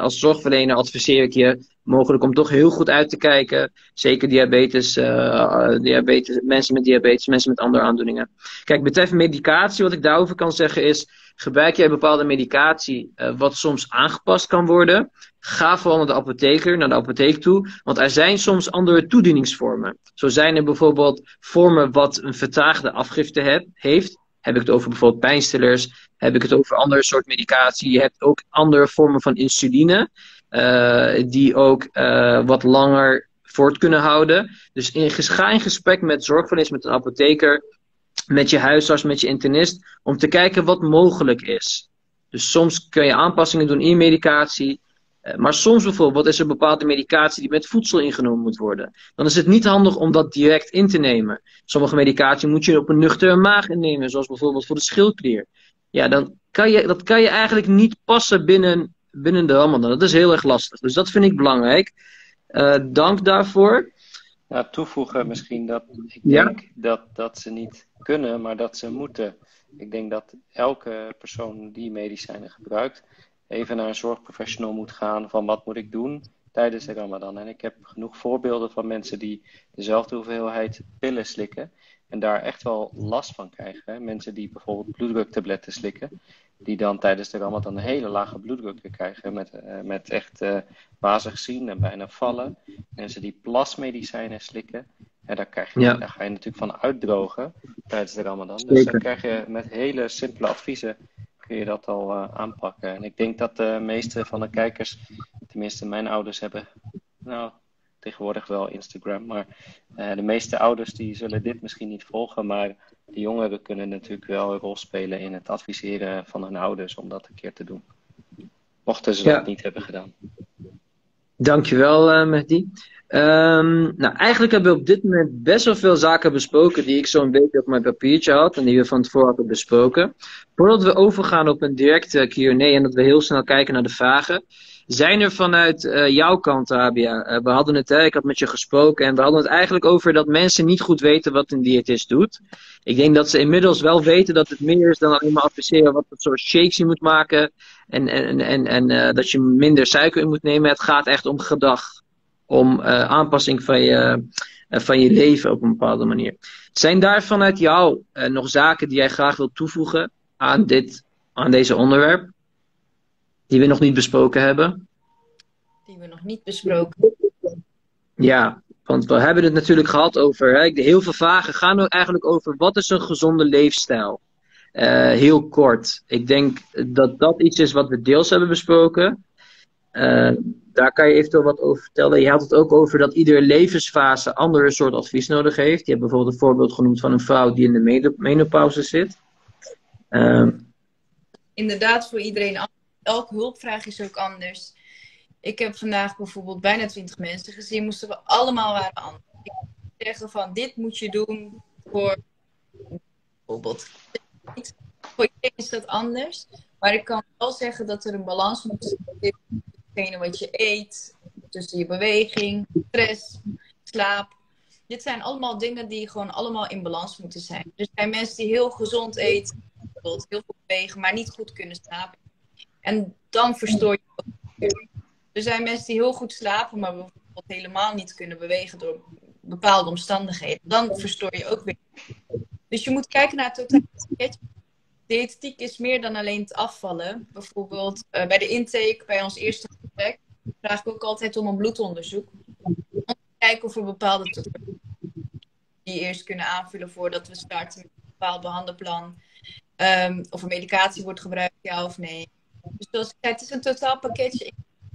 als zorgverlener adviseer ik je mogelijk om toch heel goed uit te kijken. Zeker diabetes, uh, diabetes, mensen met diabetes, mensen met andere aandoeningen. Kijk, betreffend medicatie, wat ik daarover kan zeggen is, gebruik jij bepaalde medicatie wat soms aangepast kan worden, ga vooral naar de apotheker, naar de apotheek toe, want er zijn soms andere toedieningsvormen. Zo zijn er bijvoorbeeld vormen wat een vertraagde afgifte heeft. Heb ik het over bijvoorbeeld pijnstillers? Heb ik het over andere soort medicatie? Je hebt ook andere vormen van insuline, uh, die ook uh, wat langer voort kunnen houden. Dus in, ga in gesprek met zorgverleners, met een apotheker, met je huisarts, met je internist, om te kijken wat mogelijk is. Dus soms kun je aanpassingen doen in medicatie. Uh, maar soms bijvoorbeeld is er bepaalde medicatie die met voedsel ingenomen moet worden. Dan is het niet handig om dat direct in te nemen. Sommige medicatie moet je op een nuchtere maag innemen, zoals bijvoorbeeld voor de schildklier. Ja, dan kan je, dat kan je eigenlijk niet passen binnen, binnen de Ramadan. Dat is heel erg lastig. Dus dat vind ik belangrijk. Uh, dank daarvoor. Ja, toevoegen misschien dat ik ja? denk dat, dat ze niet kunnen, maar dat ze moeten. Ik denk dat elke persoon die medicijnen gebruikt, even naar een zorgprofessional moet gaan van wat moet ik doen tijdens de Ramadan. En ik heb genoeg voorbeelden van mensen die dezelfde hoeveelheid pillen slikken en daar echt wel last van krijgen. Mensen die bijvoorbeeld bloeddruktabletten slikken, die dan tijdens de Ramadan een hele lage bloeddruk krijgen met, uh, met echt uh, wazig zien en bijna vallen. Mensen die plasmedicijnen slikken, en daar, krijg je, ja. daar ga je natuurlijk van uitdrogen tijdens de Ramadan. Dus dan krijg je met hele simpele adviezen kun je dat al uh, aanpakken. En ik denk dat de meeste van de kijkers, tenminste mijn ouders hebben, nou tegenwoordig wel Instagram, maar uh, de meeste ouders die zullen dit misschien niet volgen, maar de jongeren kunnen natuurlijk wel een rol spelen in het adviseren van hun ouders om dat een keer te doen. Mochten ze ja. dat niet hebben gedaan. Dankjewel, uh, Mehdi. Um, nou, eigenlijk hebben we op dit moment best wel veel zaken besproken die ik zo'n beetje op mijn papiertje had en die we van tevoren hadden besproken. Voordat we overgaan op een directe Q&A en dat we heel snel kijken naar de vragen, zijn er vanuit uh, jouw kant, Rabia, uh, we hadden het, hè, ik had met je gesproken en we hadden het eigenlijk over dat mensen niet goed weten wat een diëtist doet. Ik denk dat ze inmiddels wel weten dat het meer is dan alleen maar adviseren wat voor soort shakes je moet maken en, en, en, en dat je minder suiker in moet nemen. Het gaat echt om gedrag, om uh, aanpassing van je, uh, van je leven op een bepaalde manier. Zijn daar vanuit jou uh, nog zaken die jij graag wilt toevoegen aan, dit, aan deze onderwerp? Die we nog niet besproken hebben? Die we nog niet besproken. Ja, want we hebben het natuurlijk gehad over. Hè, heel veel vragen gaan eigenlijk over wat is een gezonde leefstijl? Heel kort. Ik denk dat dat iets is wat we deels hebben besproken. Uh, daar kan je eventueel wat over vertellen. Je had het ook over dat iedere levensfase andere soort advies nodig heeft. Je hebt bijvoorbeeld een voorbeeld genoemd van een vrouw die in de menopauze zit. Uh, Inderdaad, voor iedereen. Elke hulpvraag is ook anders. Ik heb vandaag bijvoorbeeld bijna twintig mensen gezien. Moesten we allemaal waren anders. Ik zeggen van dit moet je doen voor bijvoorbeeld. Voor iedereen is dat anders. Maar ik kan wel zeggen dat er een balans moet zijn tussen wat je eet, tussen je beweging, stress, slaap. Dit zijn allemaal dingen die gewoon allemaal in balans moeten zijn. Dus er zijn mensen die heel gezond eten, heel veel bewegen, maar niet goed kunnen slapen. En dan verstoor je ook. Er zijn mensen die heel goed slapen, maar helemaal niet kunnen bewegen door bepaalde omstandigheden, dan verstoor je ook weer. Dus je moet kijken naar het totale Diëtetiek is meer dan alleen het afvallen. Bijvoorbeeld uh, bij de intake, bij ons eerste gesprek, vraag ik ook altijd om een bloedonderzoek. Om te kijken of we bepaalde die eerst kunnen aanvullen voordat we starten met een bepaald behandelplan. Um, of een medicatie wordt gebruikt, ja of nee. Dus zoals ik zei, het is een totaal pakketje. Ik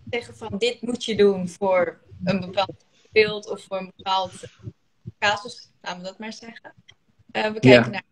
zeggen van dit moet je doen voor een bepaald beeld of voor een bepaald casus, laten we dat maar zeggen. Uh, we kijken naar.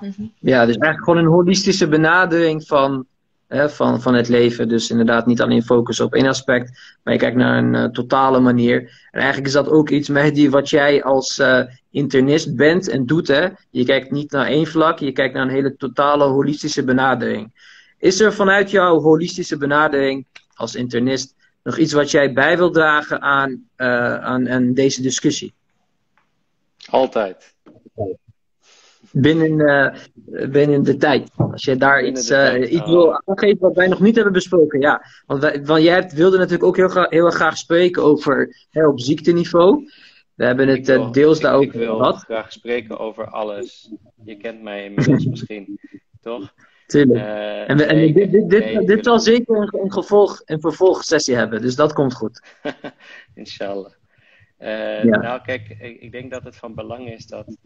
Mhm. Ja, dus eigenlijk gewoon een holistische benadering van van, van het leven. Dus inderdaad niet alleen focus op één aspect, maar je kijkt naar een uh, totale manier. En eigenlijk is dat ook iets, die wat jij als uh, internist bent en doet. Hè? Je kijkt niet naar één vlak, je kijkt naar een hele totale holistische benadering. Is er vanuit jouw holistische benadering als internist nog iets wat jij bij wil dragen aan, uh, aan, aan deze discussie? Altijd binnen, uh, binnen de tijd. Als je daar iets, uh, iets wil aangeven wat wij nog niet hebben besproken. Ja, want, wij, want jij hebt, wilde natuurlijk ook heel, graag, heel graag spreken over hè, op ziekteniveau. We hebben het wil, uh, deels daarover gehad. Ik wil graag spreken over alles. Je kent mij inmiddels misschien, toch? Tuurlijk. en, we, en dit, dit, dit, dit zal zeker een, een, gevolg, een vervolgsessie hebben, dus dat komt goed. Inshallah. Ja. Nou, kijk, ik, ik denk dat het van belang is dat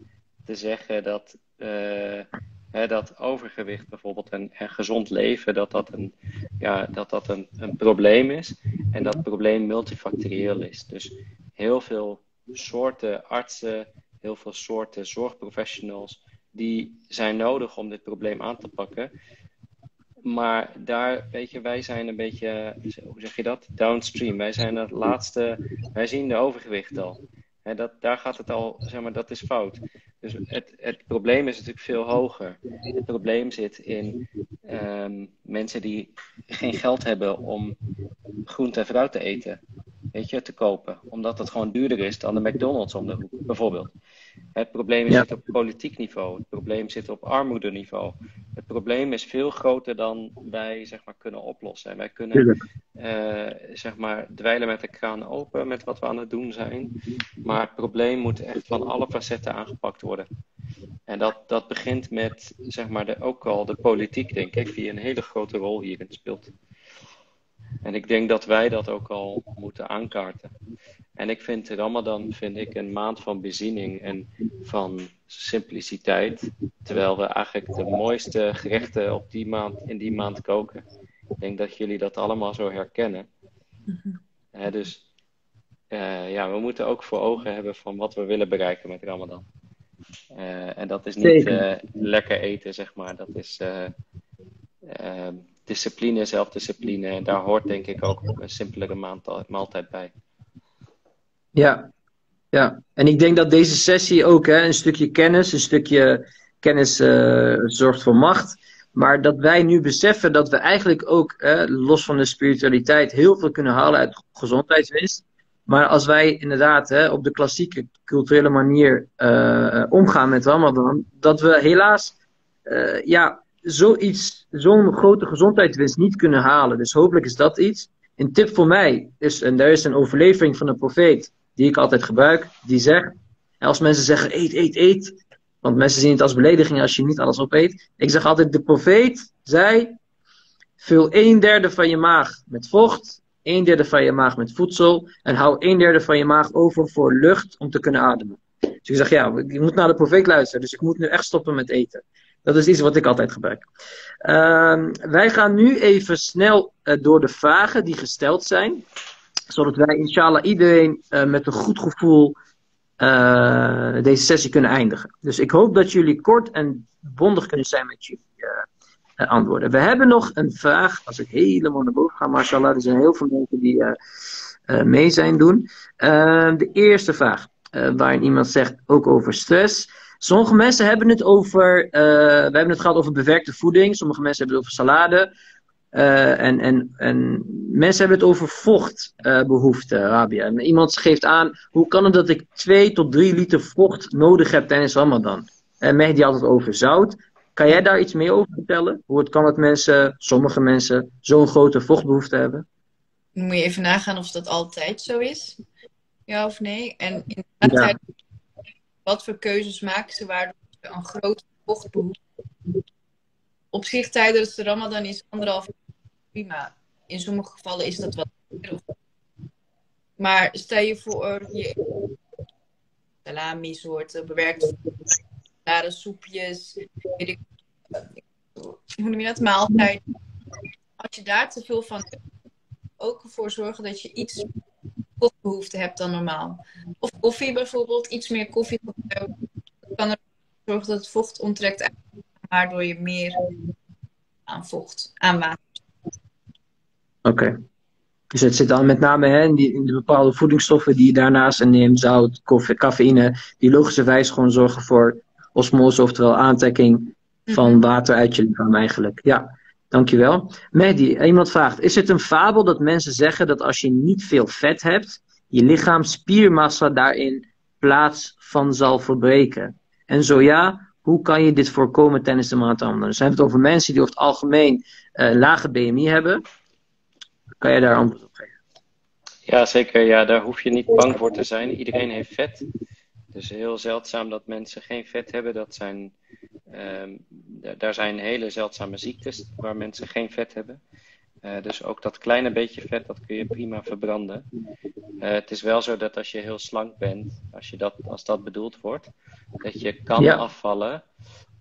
te zeggen dat, uh, hè, dat overgewicht bijvoorbeeld en, en, gezond leven, dat dat, een, ja, dat, dat een, een probleem is. En dat probleem multifactorieel is. Dus heel veel soorten artsen, heel veel soorten zorgprofessionals, die zijn nodig om dit probleem aan te pakken. Maar daar, weet je, wij zijn een beetje, hoe zeg je dat? Downstream. Wij zijn het laatste, wij zien de overgewicht al. Dat, daar gaat het al, zeg maar, dat is fout. Dus het, het probleem is natuurlijk veel hoger. Het probleem zit in um, mensen die geen geld hebben om groente en fruit te eten. Weet je, te kopen. Omdat het gewoon duurder is dan de McDonald's om de hoek, bijvoorbeeld. Het probleem zit op politiek niveau. Het probleem zit op armoedeniveau. Het probleem is veel groter dan wij zeg maar, kunnen oplossen. En wij kunnen uh, zeg maar, dweilen met de kraan open met wat we aan het doen zijn. Maar het probleem moet echt van alle facetten aangepakt worden. En dat, dat begint met zeg maar, de, ook al de politiek, denk ik, die een hele grote rol hierin speelt. En ik denk dat wij dat ook al moeten aankaarten. En ik vind Ramadan vind ik een maand van bezinning en van simpliciteit. Terwijl we eigenlijk de mooiste gerechten op die maand, in die maand koken. Ik denk dat jullie dat allemaal zo herkennen. Mm dus uh, ja, we moeten ook voor ogen hebben van wat we willen bereiken met Ramadan. Uh, en dat is niet uh, lekker eten, zeg maar. Dat is discipline, zelfdiscipline. En daar hoort denk ik ook een simpelere maaltijd bij. Ja, ja. En ik denk dat deze sessie ook hè, een stukje kennis, een stukje kennis uh, zorgt voor macht. Maar dat wij nu beseffen dat we eigenlijk ook, los van de spiritualiteit, heel veel kunnen halen uit gezondheidswinst. Maar als wij inderdaad hè, op de klassieke culturele manier uh, omgaan met Ramadan, dat we helaas uh, ja, zoiets, zo'n grote gezondheidswinst niet kunnen halen. Dus hopelijk is dat iets. Een tip voor mij is, en daar is een overlevering van een profeet, die ik altijd gebruik, die zegt, als mensen zeggen eet, eet, eet, want mensen zien het als belediging als je niet alles opeet. Ik zeg altijd, de profeet zei, vul een derde van je maag met vocht, een derde van je maag met voedsel en hou een derde van je maag over voor lucht om te kunnen ademen. Dus ik zeg, ja, ik moet naar de profeet luisteren, dus ik moet nu echt stoppen met eten. Dat is iets wat ik altijd gebruik. Uh, wij gaan nu even snel uh, door de vragen die gesteld zijn zodat wij inshallah iedereen uh, met een goed gevoel uh, deze sessie kunnen eindigen. Dus ik hoop dat jullie kort en bondig kunnen zijn met jullie uh, antwoorden. We hebben nog een vraag, als ik helemaal naar boven ga, mashallah, er zijn heel veel mensen die mee zijn doen. De eerste vraag, waarin iemand zegt ook over stress. Sommige mensen hebben het over, we hebben het gehad over bewerkte voeding, sommige mensen hebben het over salade. Uh, en, en, en mensen hebben het over vochtbehoefte, uh, Rabia. En iemand geeft aan, hoe kan het dat ik 2 tot 3 liter vocht nodig heb tijdens Ramadan? En Mehdi had het over zout. Kan jij daar iets meer over vertellen? Hoe het kan dat mensen, sommige mensen, zo'n grote vochtbehoefte hebben? Dan moet je even nagaan of dat altijd zo is. Ja of nee? En inderdaad, wat voor keuzes maken ze waardoor ze een grote vochtbehoefte Op zich tijdens de Ramadan is anderhalf prima. In sommige gevallen is dat wat. Maar stel je voor, je salami soorten, bewerkte rare soepjes, weet hoe noem je dat, maaltijd. Als je daar te veel van ook ervoor zorgen dat je iets koffiebehoefte hebt dan normaal. Of koffie bijvoorbeeld, iets meer koffie. Kan ervoor zorgen dat het vocht onttrekt, waardoor je meer aan vocht, aan water. Oké. Dus het zit dan met name hè, in, die, in de bepaalde voedingsstoffen die je daarnaast neemt, zout, koffie, cafeïne, die logischerwijs gewoon zorgen voor osmose, oftewel aantrekking van mhm. water uit je lichaam eigenlijk. Ja, dankjewel. Mehdi, iemand vraagt, is het een fabel dat mensen zeggen dat als je niet veel vet hebt, je lichaam spiermassa daarin plaats van zal verbreken? En zo ja, hoe kan je dit voorkomen tijdens de marathon? Dan zijn het over mensen die over het algemeen uh, lage BMI hebben. Kan je daar antwoord op geven? Ja, zeker. Ja, daar hoef je niet bang voor te zijn. Iedereen heeft vet. Dus heel zeldzaam dat mensen geen vet hebben. Dat zijn, um, daar zijn hele zeldzame ziektes waar mensen geen vet hebben. Uh, dus ook dat kleine beetje vet, dat kun je prima verbranden. Uh, het is wel zo dat als je heel slank bent, als, je dat, als dat bedoeld wordt, dat je kan afvallen.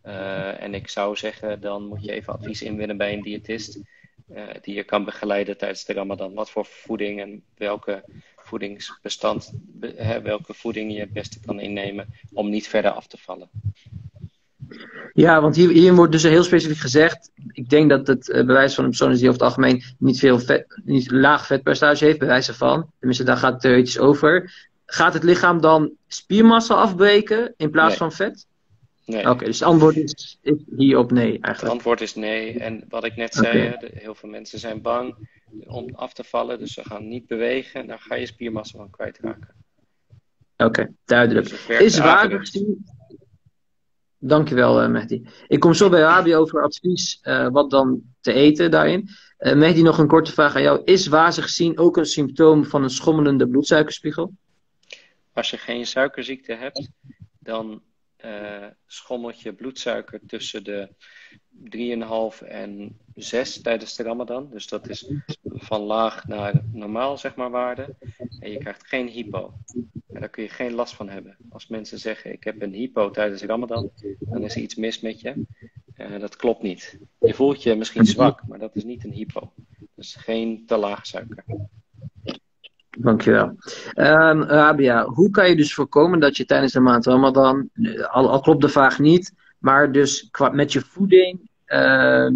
Uh, en ik zou zeggen, dan moet je even advies inwinnen bij een diëtist. Die je kan begeleiden tijdens de Ramadan. Wat voor voeding en welke voedingsbestand, welke voeding je het beste kan innemen om niet verder af te vallen. Ja, want hier, hier wordt dus heel specifiek gezegd. Ik denk dat het uh, bewijs van een persoon is die over het algemeen niet veel vet, niet laag vetpercentage heeft, bewijzen van. Tenminste, daar gaat het theoretisch over. Gaat het lichaam dan spiermassa afbreken in plaats van vet? Nee. Oké, dus het antwoord is, is hierop nee eigenlijk. Het antwoord is nee. En wat ik net zei, heel veel mensen zijn bang om af te vallen, dus ze gaan niet bewegen. Dan ga je spiermassa van kwijtraken. Oké, duidelijk. Dus is waardig gezien... Dankjewel, uh, Mehdi. Ik kom zo bij Rabi over advies uh, wat dan te eten daarin. Uh, Mehdi, nog een korte vraag aan jou. Is wazig gezien ook een symptoom van een schommelende bloedsuikerspiegel? Als je geen suikerziekte hebt, dan uh, schommelt je bloedsuiker tussen de 3,5 en 6 tijdens de Ramadan. Dus dat is van laag naar normaal, zeg maar, waarde. En je krijgt geen hypo. En daar kun je geen last van hebben. Als mensen zeggen: Ik heb een hypo tijdens Ramadan, dan is er iets mis met je. Uh, dat klopt niet. Je voelt je misschien zwak, maar dat is niet een hypo. Dus geen te laag suiker. Dankjewel. Um, Rabia, hoe kan je dus voorkomen dat je tijdens de maand Ramadan, al, al klopt de vraag niet, maar dus met je voeding uh,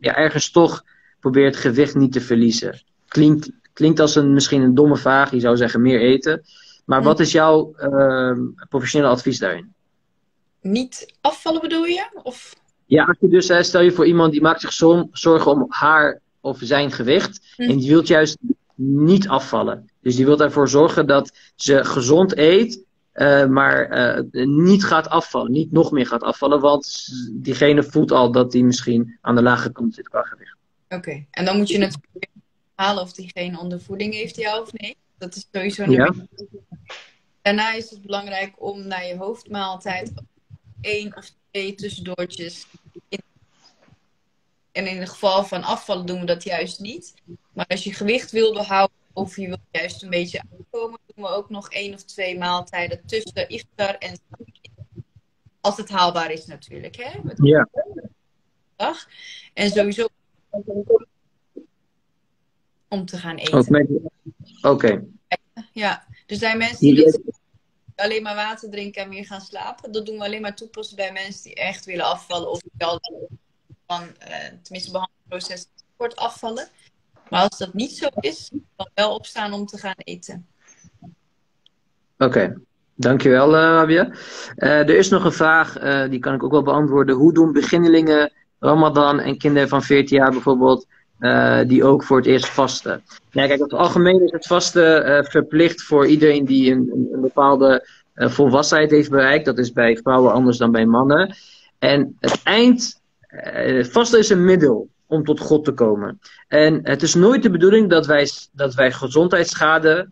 ja, ergens toch probeert gewicht niet te verliezen? Klinkt, klinkt als een, misschien een domme vraag, je zou zeggen meer eten. Maar wat is jouw uh, professionele advies daarin? Niet afvallen bedoel je? Of? Ja, als je dus, stel je voor iemand die maakt zich zorgen om haar of zijn gewicht. Hm. En die wil juist niet afvallen. Dus die wil ervoor zorgen dat ze gezond eet, uh, maar uh, niet gaat afvallen. Niet nog meer gaat afvallen, want diegene voelt al dat hij misschien aan de lage kant zit qua gewicht. Oké, en dan moet je natuurlijk halen of diegene ondervoeding heeft, ja of nee. Dat is sowieso een ja. Daarna is het belangrijk om naar je hoofdmaaltijd één of twee tussendoortjes en in het geval van afvallen doen we dat juist niet. Maar als je gewicht wil behouden of je wil juist een beetje aankomen, doen we ook nog één of twee maaltijden tussen iftar en als het haalbaar is natuurlijk. Hè? Met ja. Dag. En sowieso om te gaan eten. Oké. Ja, er zijn mensen die alleen maar water drinken en weer gaan slapen. Dat doen we alleen maar toepassen bij mensen die echt willen afvallen of die al van, uh, tenminste behandelproces, wordt afvallen. Maar als dat niet zo is, dan wel opstaan om te gaan eten. Oké, okay. dankjewel uh, Rabia. Uh, er is nog een vraag, die kan ik ook wel beantwoorden. Hoe doen beginnelingen Ramadan en kinderen van 14 jaar bijvoorbeeld, die ook voor het eerst vasten? Ja, kijk, het algemeen is het vasten verplicht voor iedereen die een, een bepaalde volwassenheid heeft bereikt. Dat is bij vrouwen anders dan bij mannen. En het eind vasten is een middel. Om tot God te komen. En het is nooit de bedoeling dat wij, dat wij gezondheidsschade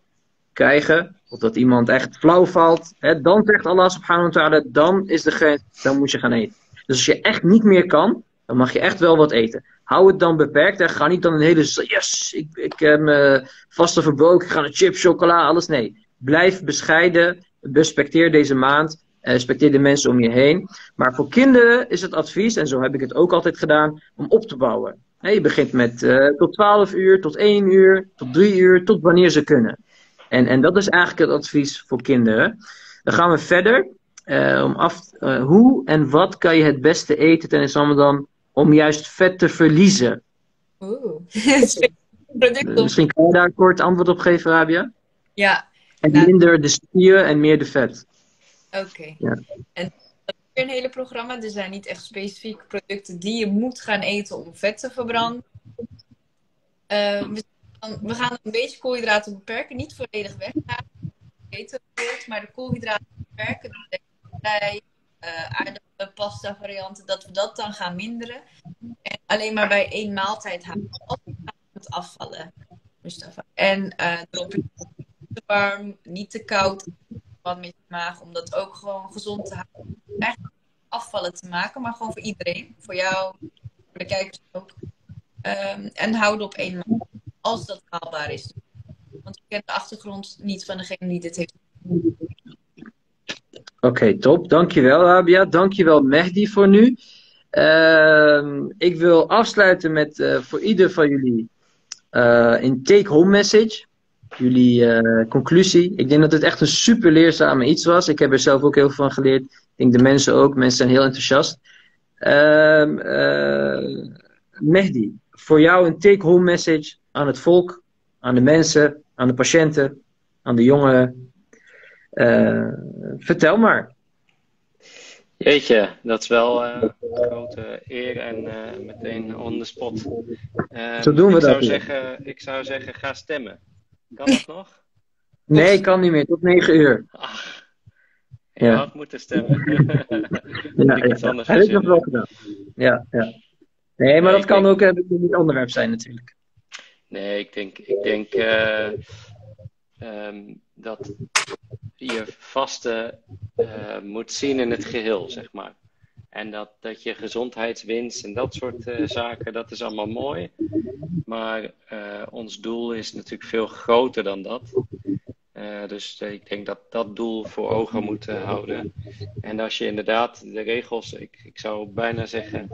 krijgen, of dat iemand echt flauw valt. Hè, dan zegt Allah subhanahu wa ta'ala, dan is de grens, dan moet je gaan eten. Dus als je echt niet meer kan, dan mag je echt wel wat eten. Hou het dan beperkt en ga niet dan een hele, yes, ik, ik heb me vaste verbroken, ik ga naar chip, chocola, alles. Nee, blijf bescheiden, respecteer deze maand, respecteer de mensen om je heen. Maar voor kinderen is het advies, en zo heb ik het ook altijd gedaan, om op te bouwen. je begint met uh, tot 12 uur, tot 1 uur, tot 3 uur, tot wanneer ze kunnen. En, en dat is eigenlijk het advies voor kinderen. Dan gaan we verder. Uh, om af, uh, hoe en wat kan je het beste eten tijdens Ramadan om juist vet te verliezen? Oeh, Misschien kan je daar kort antwoord op geven, Rabia? Ja. En minder de spieren en meer de vet. Oké. Ja. En dat is weer een hele programma. Er zijn niet echt specifieke producten die je moet gaan eten om vet te verbranden. Uh, we, we, gaan een beetje koolhydraten beperken. Niet volledig weghalen. Maar de koolhydraten beperken. Bij uh, aardappelen, pasta varianten. Dat we dat dan gaan minderen. En alleen maar bij één maaltijd. Als we het afvallen. Mustafa. En uh, erop te warm, niet te koud wat je maag, om dat ook gewoon gezond te houden. Eigenlijk afvallen te maken, maar gewoon voor iedereen. Voor jou, voor de kijkers ook. Um, en houden op één maand, als dat haalbaar is. Want ik ken de achtergrond niet van degene die dit heeft. Oké, top. Dankjewel, Rabia. Dankjewel, Mehdi, voor nu. Uh, ik wil afsluiten met uh, voor ieder van jullie uh, een take-home message jullie uh, conclusie. Ik denk dat het echt een super leerzame iets was. Ik heb er zelf ook heel veel van geleerd. Ik denk de mensen ook. Mensen zijn heel enthousiast. Uh, uh, Mehdi, voor jou een take-home message aan het volk, aan de mensen, aan de patiënten, aan de jongeren. Eh, vertel maar. Jeetje, dat is wel een grote eer en meteen on the spot. Zo doen we ik dat. Zou zeggen, ik zou zeggen, ga stemmen. Kan dat nog? Nee, kan niet meer. Tot 9 uur. Ach, Ja. je had moeten stemmen. Ja, Ik ja. anders Heb ik nog wel gedaan. Ja, ja. Nee, maar Nee, dat ik kan denk- ook een niet onderwerp zijn natuurlijk. Nee, ik denk, ik denk eh, ehm, dat je vaste eh, moet zien in het geheel, zeg maar. En dat, dat je gezondheidswinst en dat soort eh, zaken, dat is allemaal mooi. Maar eh, ons doel is natuurlijk veel groter dan dat. Eh, dus ik denk dat dat doel voor ogen moet houden. En als je inderdaad de regels, ik, ik zou bijna zeggen,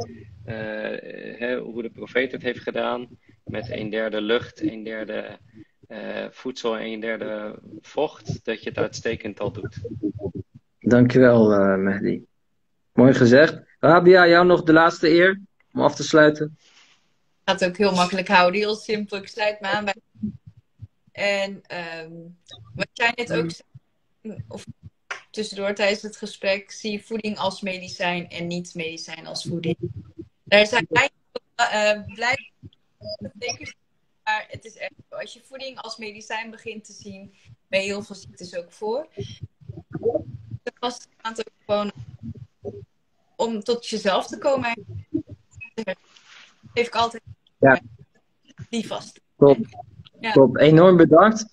hè, hoe de profeet het heeft gedaan, met een derde lucht, een derde voedsel en een derde vocht, dat je het uitstekend al doet. Dankjewel, eh Mehdi. Mooi gezegd. Rabia, jou nog de laatste eer om af te sluiten. ga het ook heel makkelijk houden, heel simpel. Ik sluit me aan bij. En ehm, wat jij net ook zei, of tussendoor tijdens het gesprek, zie voeding als medicijn en niet medicijn als voeding. Daar zijn uh, blij maar het is echt. Als je voeding als medicijn begint te zien, ben je heel veel ziektes ook voor. De vaste maand ook gewoon om tot jezelf te komen. Geef ik altijd Ja. die vast. Top. Ja. Top. Enorm bedankt.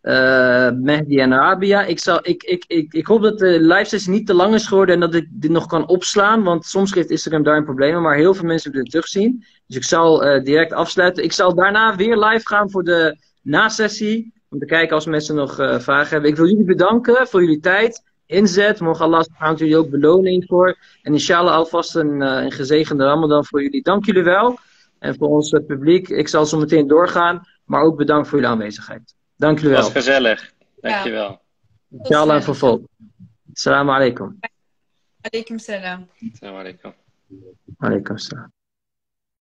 Eh Mehdi en Rabia. Ik, zal, ik, ik, ik, ik hoop dat de live sessie niet te lang is geworden en dat ik dit nog kan opslaan. Want soms geeft Instagram daar een probleem, maar heel veel mensen willen het terugzien. Dus ik zal eh, direct afsluiten. Ik zal daarna weer live gaan voor de na-sessie. Om te kijken als mensen nog eh, vragen hebben. Ik wil jullie bedanken voor jullie tijd, inzet. Mogen Allah subhanahu jullie ook belonen hiervoor. En inshallah alvast een, eh, een gezegende Ramadan voor jullie. Dank jullie wel. En voor ons eh, publiek. Ik zal zo meteen doorgaan. Maar ook bedankt voor jullie aanwezigheid. Dank jullie Was wel. gezellig. Dankjewel. Inshallah en vervolg. Assalamu alaikum. Alaikum salam. Assalamu alaikum. Alaikum salam.